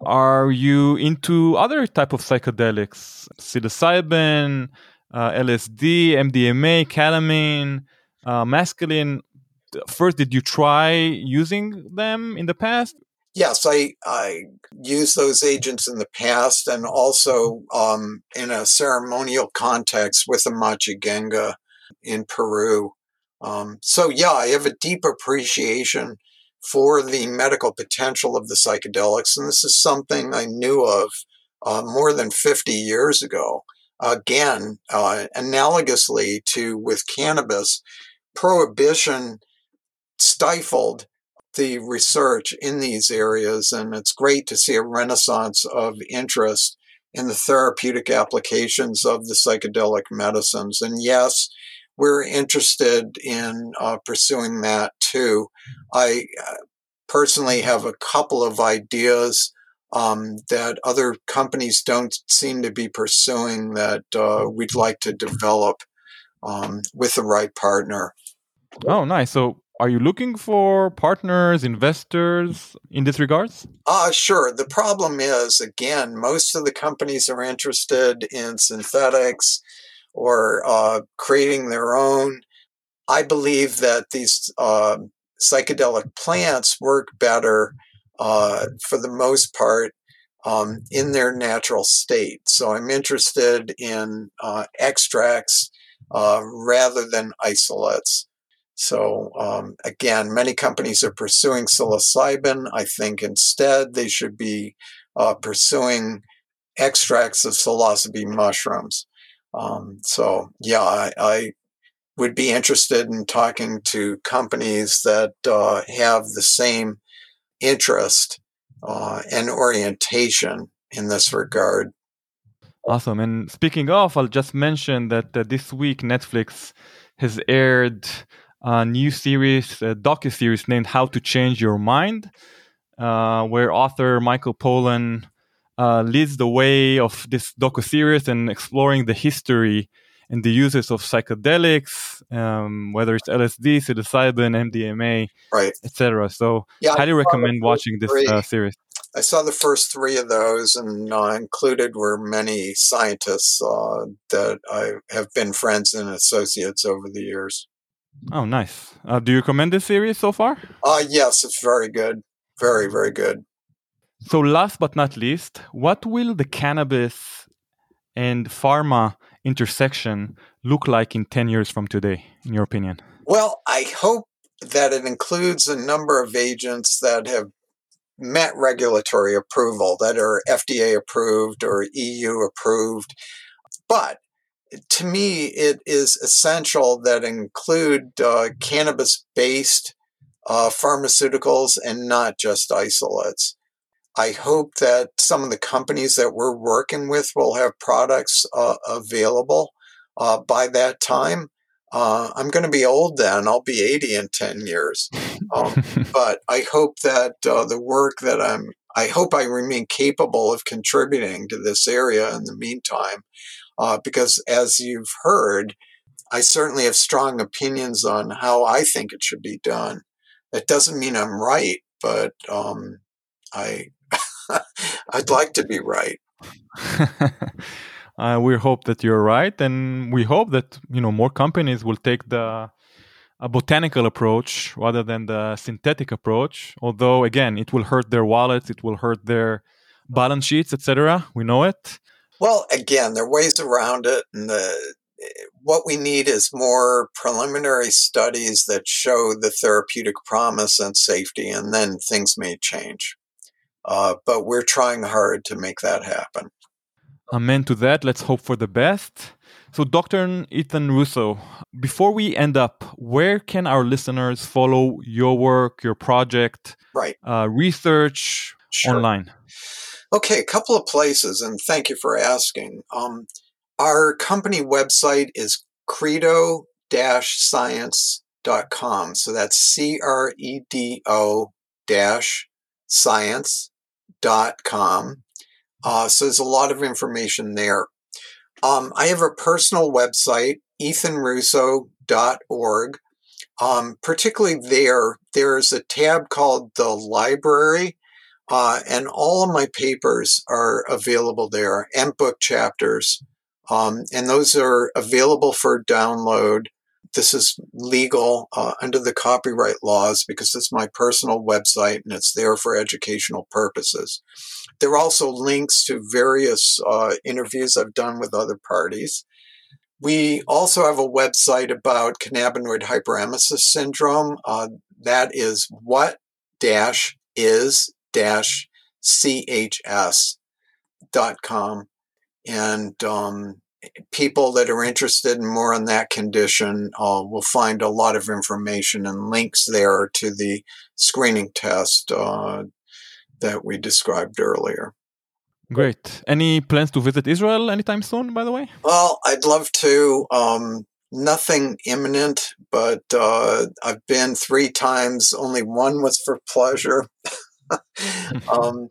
[SPEAKER 2] Are you into other type of psychedelics? Psilocybin, uh, LSD, MDMA, ketamine, uh, mescaline first did you try using them in the past
[SPEAKER 4] yes i i used those agents in the past and also um, in a ceremonial context with the machigenga in peru. Um, so yeah i have a deep appreciation for the medical potential of the psychedelics and this is something i knew of uh, more than 50 years ago. Again uh, analogously to with cannabis prohibition stifled the research in these areas. And it's great to see a renaissance of interest in the therapeutic applications of the psychedelic medicines. And yes, we're interested in uh, pursuing that too. I uh, personally have a couple of ideas um, that other companies don't seem to be pursuing that uh, we'd like to develop um, with the right partner.
[SPEAKER 2] Oh, nice. So are you looking for partners, investors in this regards?
[SPEAKER 4] Uh, sure. The problem is, again, most of the companies are interested in synthetics or uh, creating their own. I believe that these uh, psychedelic plants work better uh, for the most part um, in their natural state. So I'm interested in uh, extracts uh, rather than isolates. So um, again, many companies are pursuing psilocybin. I think instead they should be uh, pursuing extracts of psilocybe mushrooms. Um, so, yeah, I, I, would be interested in talking to companies that uh, have the same interest uh, and orientation in this regard.
[SPEAKER 2] Awesome. And speaking of, I'll just mention that uh, this week Netflix has aired a new series, a docu series named "How to Change Your Mind," uh, where author Michael Pollan uh, leads the way of this docu series and exploring the history and the uses of psychedelics, um, whether it's LSD, psilocybin, MDMA,
[SPEAKER 4] right,
[SPEAKER 2] etc. So, yeah, highly recommend watching this uh, series.
[SPEAKER 4] I saw the first three of those, and uh, included were many scientists uh, that I have been friends and associates over the years.
[SPEAKER 2] Oh, nice. Uh, do you recommend this series so far?
[SPEAKER 4] Uh, yes, it's very good. Very, very good.
[SPEAKER 2] So, last but not least, what will the cannabis and pharma intersection look like in 10 years from today, in your opinion?
[SPEAKER 4] Well, I hope that it includes a number of agents that have met regulatory approval, that are FDA approved or EU approved. But to me, it is essential that include uh, cannabis based uh, pharmaceuticals and not just isolates. I hope that some of the companies that we're working with will have products uh, available uh, by that time. Uh, I'm going to be old then. I'll be 80 in 10 years. Um, but I hope that uh, the work that I'm, I hope I remain capable of contributing to this area in the meantime. Uh, because as you've heard, I certainly have strong opinions on how I think it should be done. It doesn't mean I'm right, but um, I I'd like to be right.
[SPEAKER 2] uh, we hope that you're right, and we hope that you know more companies will take the a botanical approach rather than the synthetic approach. Although again, it will hurt their wallets, it will hurt their balance sheets, etc. We know it.
[SPEAKER 4] Well, again, there are ways around it, and the what we need is more preliminary studies that show the therapeutic promise and safety, and then things may change. Uh, but we're trying hard to make that happen.
[SPEAKER 2] Amen to that. Let's hope for the best. So, Dr. Ethan Russo, before we end up, where can our listeners follow your work, your project,
[SPEAKER 4] right?
[SPEAKER 2] Uh, research sure. online?
[SPEAKER 4] Okay, a couple of places, and thank you for asking. Um, our company website is credo science.com. So that's C R E D O dash science com. Uh, so there's a lot of information there. Um, I have a personal website, ethanrusso.org. Um, particularly there, there's a tab called the library, uh, and all of my papers are available there and book chapters. Um, and those are available for download this is legal uh, under the copyright laws because it's my personal website and it's there for educational purposes. There are also links to various uh, interviews I've done with other parties. We also have a website about cannabinoid hyperemesis syndrome. Uh, that is what dash is dash chs dot com, and um, people that are interested in more on that condition uh, will find a lot of information and links there to the screening test uh, that we described earlier.
[SPEAKER 2] Great. Any plans to visit Israel anytime soon, by the way?
[SPEAKER 4] Well, I'd love to. Um, nothing imminent, but uh, I've been three times. Only one was for pleasure. um,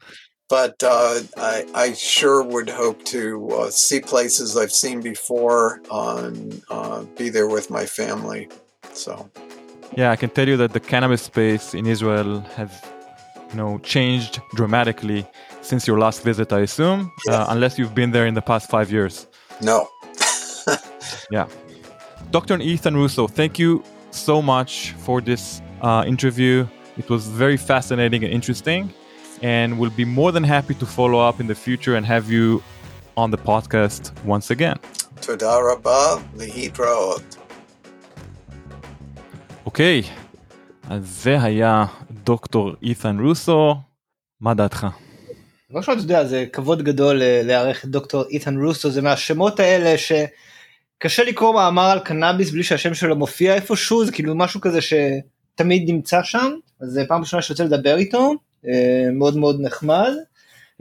[SPEAKER 4] but uh, I, I, sure would hope to uh, see places I've seen before and uh, be there with my family. So,
[SPEAKER 2] yeah, I can tell you that the cannabis space in Israel has, you know, changed dramatically since your last visit. I assume, uh, unless you've been there in the past five years.
[SPEAKER 4] No.
[SPEAKER 2] yeah, Dr. Ethan Russo, thank you so much for this uh, interview. It was very fascinating and interesting and we'll be more than happy to follow up in the future and have you on the podcast once again.
[SPEAKER 4] תודה רבה, להתראות.
[SPEAKER 2] אוקיי, אז זה היה דוקטור אית'ן רוסו, מה דעתך?
[SPEAKER 3] ממש אתה יודע, זה כבוד גדול אה, לארח את דוקטור איתן רוסו, זה מהשמות האלה שקשה לקרוא מאמר על קנאביס בלי שהשם שלו מופיע איפשהו, זה כאילו משהו כזה שתמיד נמצא שם, אז זה פעם ראשונה שיוצא לדבר איתו, אה, מאוד מאוד נחמד.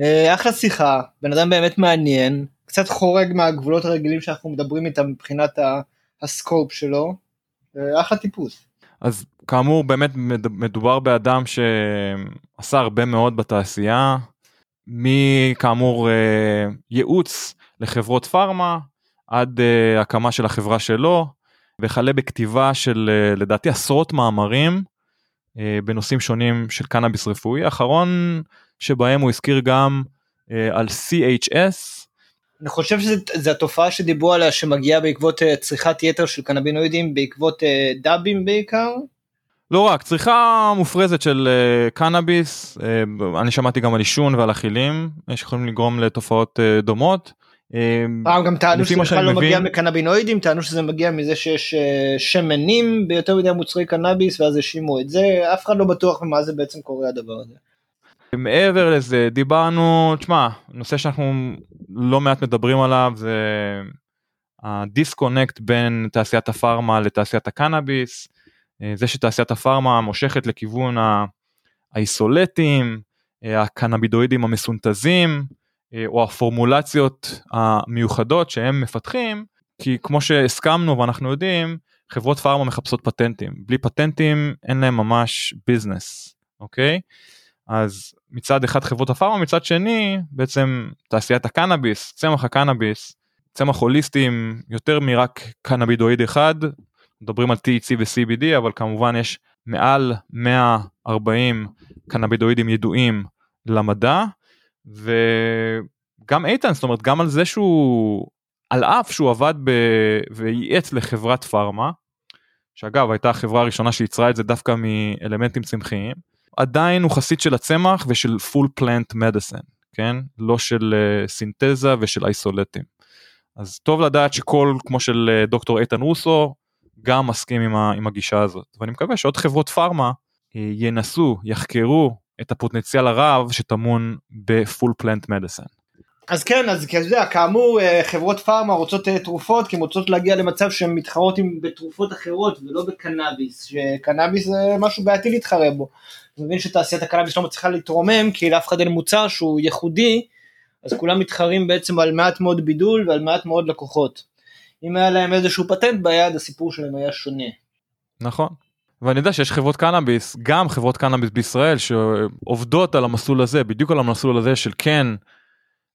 [SPEAKER 3] אה, אחלה שיחה, בן אדם באמת מעניין, קצת חורג מהגבולות הרגילים שאנחנו מדברים איתם מבחינת הסקופ שלו, אחלה טיפוס.
[SPEAKER 2] אז כאמור באמת מדובר באדם שעשה הרבה מאוד בתעשייה, מכאמור אה, ייעוץ לחברות פארמה עד אה, הקמה של החברה שלו וכלה בכתיבה של אה, לדעתי עשרות מאמרים בנושאים שונים של קנאביס רפואי האחרון שבהם הוא הזכיר גם על CHS.
[SPEAKER 3] אני חושב שזו התופעה שדיברו עליה שמגיעה בעקבות צריכת יתר של קנבינואידים בעקבות דאבים בעיקר.
[SPEAKER 2] לא רק, צריכה מופרזת של קנאביס, אני שמעתי גם על עישון ועל אכילים שיכולים לגרום לתופעות דומות.
[SPEAKER 3] פעם גם טענו שזה בכלל לא מגיע מקנבינואידים, טענו שזה מגיע מזה שיש uh, שמנים ביותר מדי מוצרי קנאביס ואז האשימו את זה, אף אחד לא בטוח ממה זה בעצם קורה הדבר הזה.
[SPEAKER 2] מעבר לזה דיברנו, תשמע, נושא שאנחנו לא מעט מדברים עליו זה הדיסקונקט בין תעשיית הפארמה לתעשיית הקנאביס. אה, זה שתעשיית הפארמה מושכת לכיוון האיסולטים, אה, הקנבידואידים המסונתזים, אה, או הפורמולציות המיוחדות שהם מפתחים, כי כמו שהסכמנו ואנחנו יודעים, חברות פארמה מחפשות פטנטים. בלי פטנטים אין להם ממש ביזנס, אוקיי? אז מצד אחד חברות הפארמה, מצד שני בעצם תעשיית הקנאביס, צמח הקנאביס, צמח הוליסטי עם יותר מרק קנבידואיד אחד, מדברים על THC ו-CBD אבל כמובן יש מעל 140 קנבידואידים ידועים למדע וגם איתן זאת אומרת גם על זה שהוא על אף שהוא עבד ב... וייעץ לחברת פארמה שאגב הייתה החברה הראשונה שייצרה את זה דווקא מאלמנטים צמחיים עדיין הוא חסיד של הצמח ושל full plant medicine כן לא של uh, סינתזה ושל אייסולטים. אז טוב לדעת שכל כמו של uh, דוקטור איתן רוסו גם מסכים עם, ה, עם הגישה הזאת ואני מקווה שעוד חברות פארמה אה, ינסו יחקרו את הפוטנציאל הרב שטמון בפול פלנט מדיסן.
[SPEAKER 3] אז כן אז אתה יודע כאמור אה, חברות פארמה רוצות אה, תרופות כי הן רוצות להגיע למצב שהן מתחרות עם בתרופות אחרות ולא בקנאביס שקנאביס זה משהו בעייתי להתחרה בו. אני מבין שתעשיית הקנאביס לא מצליחה להתרומם כי לאף אחד אין מוצר שהוא ייחודי אז כולם מתחרים בעצם על מעט מאוד בידול ועל מעט מאוד לקוחות. אם היה להם איזשהו פטנט ביד הסיפור שלהם היה שונה.
[SPEAKER 2] נכון. ואני יודע שיש חברות קנאביס, גם חברות קנאביס בישראל שעובדות על המסלול הזה, בדיוק על המסלול הזה של כן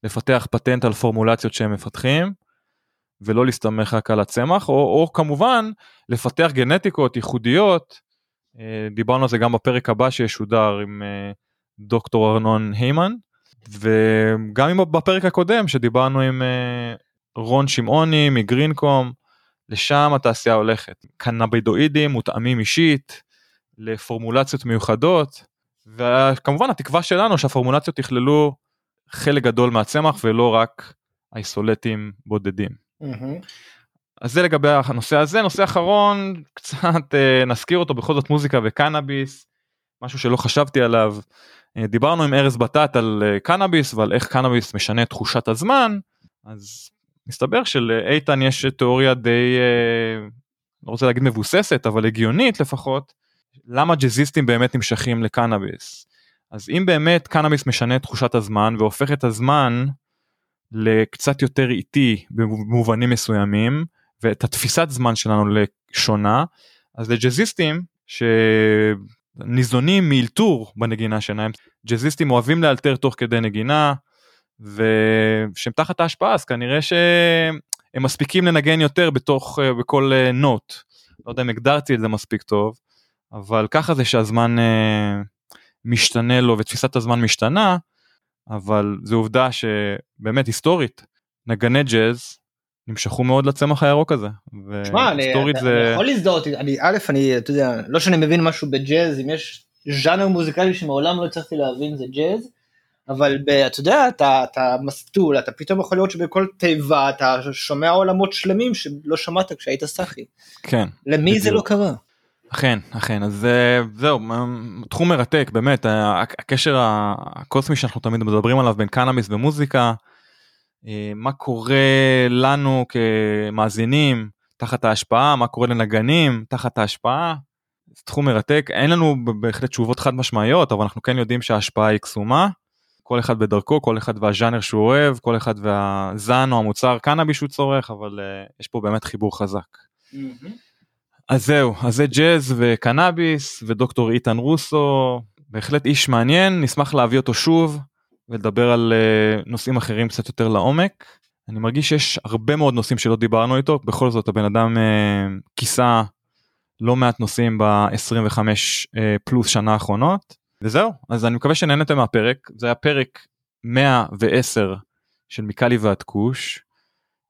[SPEAKER 2] לפתח פטנט על פורמולציות שהם מפתחים, ולא להסתמך רק על הצמח, או, או כמובן לפתח גנטיקות ייחודיות, אה, דיברנו על זה גם בפרק הבא שישודר עם אה, דוקטור ארנון היימן, וגם בפרק הקודם שדיברנו עם אה, רון שמעוני מגרינקום, לשם התעשייה הולכת. קנבידואידים מותאמים אישית, לפורמולציות מיוחדות, וכמובן התקווה שלנו שהפורמולציות יכללו חלק גדול מהצמח ולא רק איסולטים בודדים. Mm-hmm. אז זה לגבי הנושא הזה. נושא אחרון, קצת אה, נזכיר אותו בכל זאת מוזיקה וקנאביס, משהו שלא חשבתי עליו. אה, דיברנו עם ארז בטט על אה, קנאביס ועל איך קנאביס משנה את תחושת הזמן, אז מסתבר שלאיתן יש תיאוריה די, אה, לא רוצה להגיד מבוססת, אבל הגיונית לפחות, למה ג'אזיסטים באמת נמשכים לקנאביס. אז אם באמת קנאביס משנה את תחושת הזמן והופך את הזמן לקצת יותר איטי במובנים מסוימים, ואת התפיסת זמן שלנו לשונה, אז לג'אזיסטים שניזונים מאלתור בנגינה שלהם, ג'אזיסטים אוהבים לאלתר תוך כדי נגינה, ושהם תחת ההשפעה אז כנראה שהם מספיקים לנגן יותר בתוך אה, בכל אה, נוט. לא יודע אם הגדרתי את זה מספיק טוב אבל ככה זה שהזמן אה, משתנה לו ותפיסת הזמן משתנה אבל זו עובדה שבאמת היסטורית נגני ג'אז נמשכו מאוד לצמח הירוק הזה.
[SPEAKER 3] תשמע, אני, זה... אני יכול להזדהות, אני א', אני, אתה יודע, לא שאני מבין משהו בג'אז, אם יש ז'אנר מוזיקלי שמעולם לא הצלחתי להבין זה ג'אז, אבל ב, אתה יודע, אתה, אתה מסטול, אתה פתאום יכול לראות שבכל תיבה אתה שומע עולמות שלמים שלא שמעת כשהיית סאחי.
[SPEAKER 2] כן.
[SPEAKER 3] למי בדיוק. זה לא קרה?
[SPEAKER 2] אכן, אכן, אז אה, זהו, תחום מרתק, באמת, הקשר הקוסמי שאנחנו תמיד מדברים עליו בין קנאביס ומוזיקה, אה, מה קורה לנו כמאזינים תחת ההשפעה, מה קורה לנגנים תחת ההשפעה, זה תחום מרתק, אין לנו בהחלט תשובות חד משמעיות, אבל אנחנו כן יודעים שההשפעה היא קסומה. כל אחד בדרכו, כל אחד והז'אנר שהוא אוהב, כל אחד והזן או המוצר קנאביס שהוא צורך, אבל uh, יש פה באמת חיבור חזק. Mm-hmm. אז זהו, אז זה ג'אז וקנאביס ודוקטור איתן רוסו, בהחלט איש מעניין, נשמח להביא אותו שוב ולדבר על uh, נושאים אחרים קצת יותר לעומק. אני מרגיש שיש הרבה מאוד נושאים שלא דיברנו איתו, בכל זאת הבן אדם uh, כיסה לא מעט נושאים ב-25 uh, פלוס שנה האחרונות. וזהו, אז אני מקווה שנהנתם מהפרק, זה היה פרק 110 של מיקלי ועד כוש,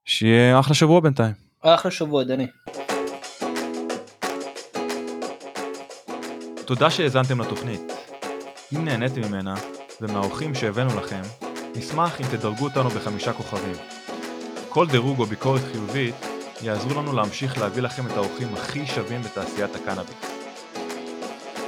[SPEAKER 2] שיהיה אחלה שבוע בינתיים.
[SPEAKER 3] אחלה שבוע דני.
[SPEAKER 2] תודה שהאזנתם לתוכנית. אם נהניתם ממנה ומהאורחים שהבאנו לכם, נשמח אם תדרגו אותנו בחמישה כוכבים. כל דירוג או ביקורת חיובית יעזרו לנו להמשיך להביא לכם את האורחים הכי שווים בתעשיית הקנאביס.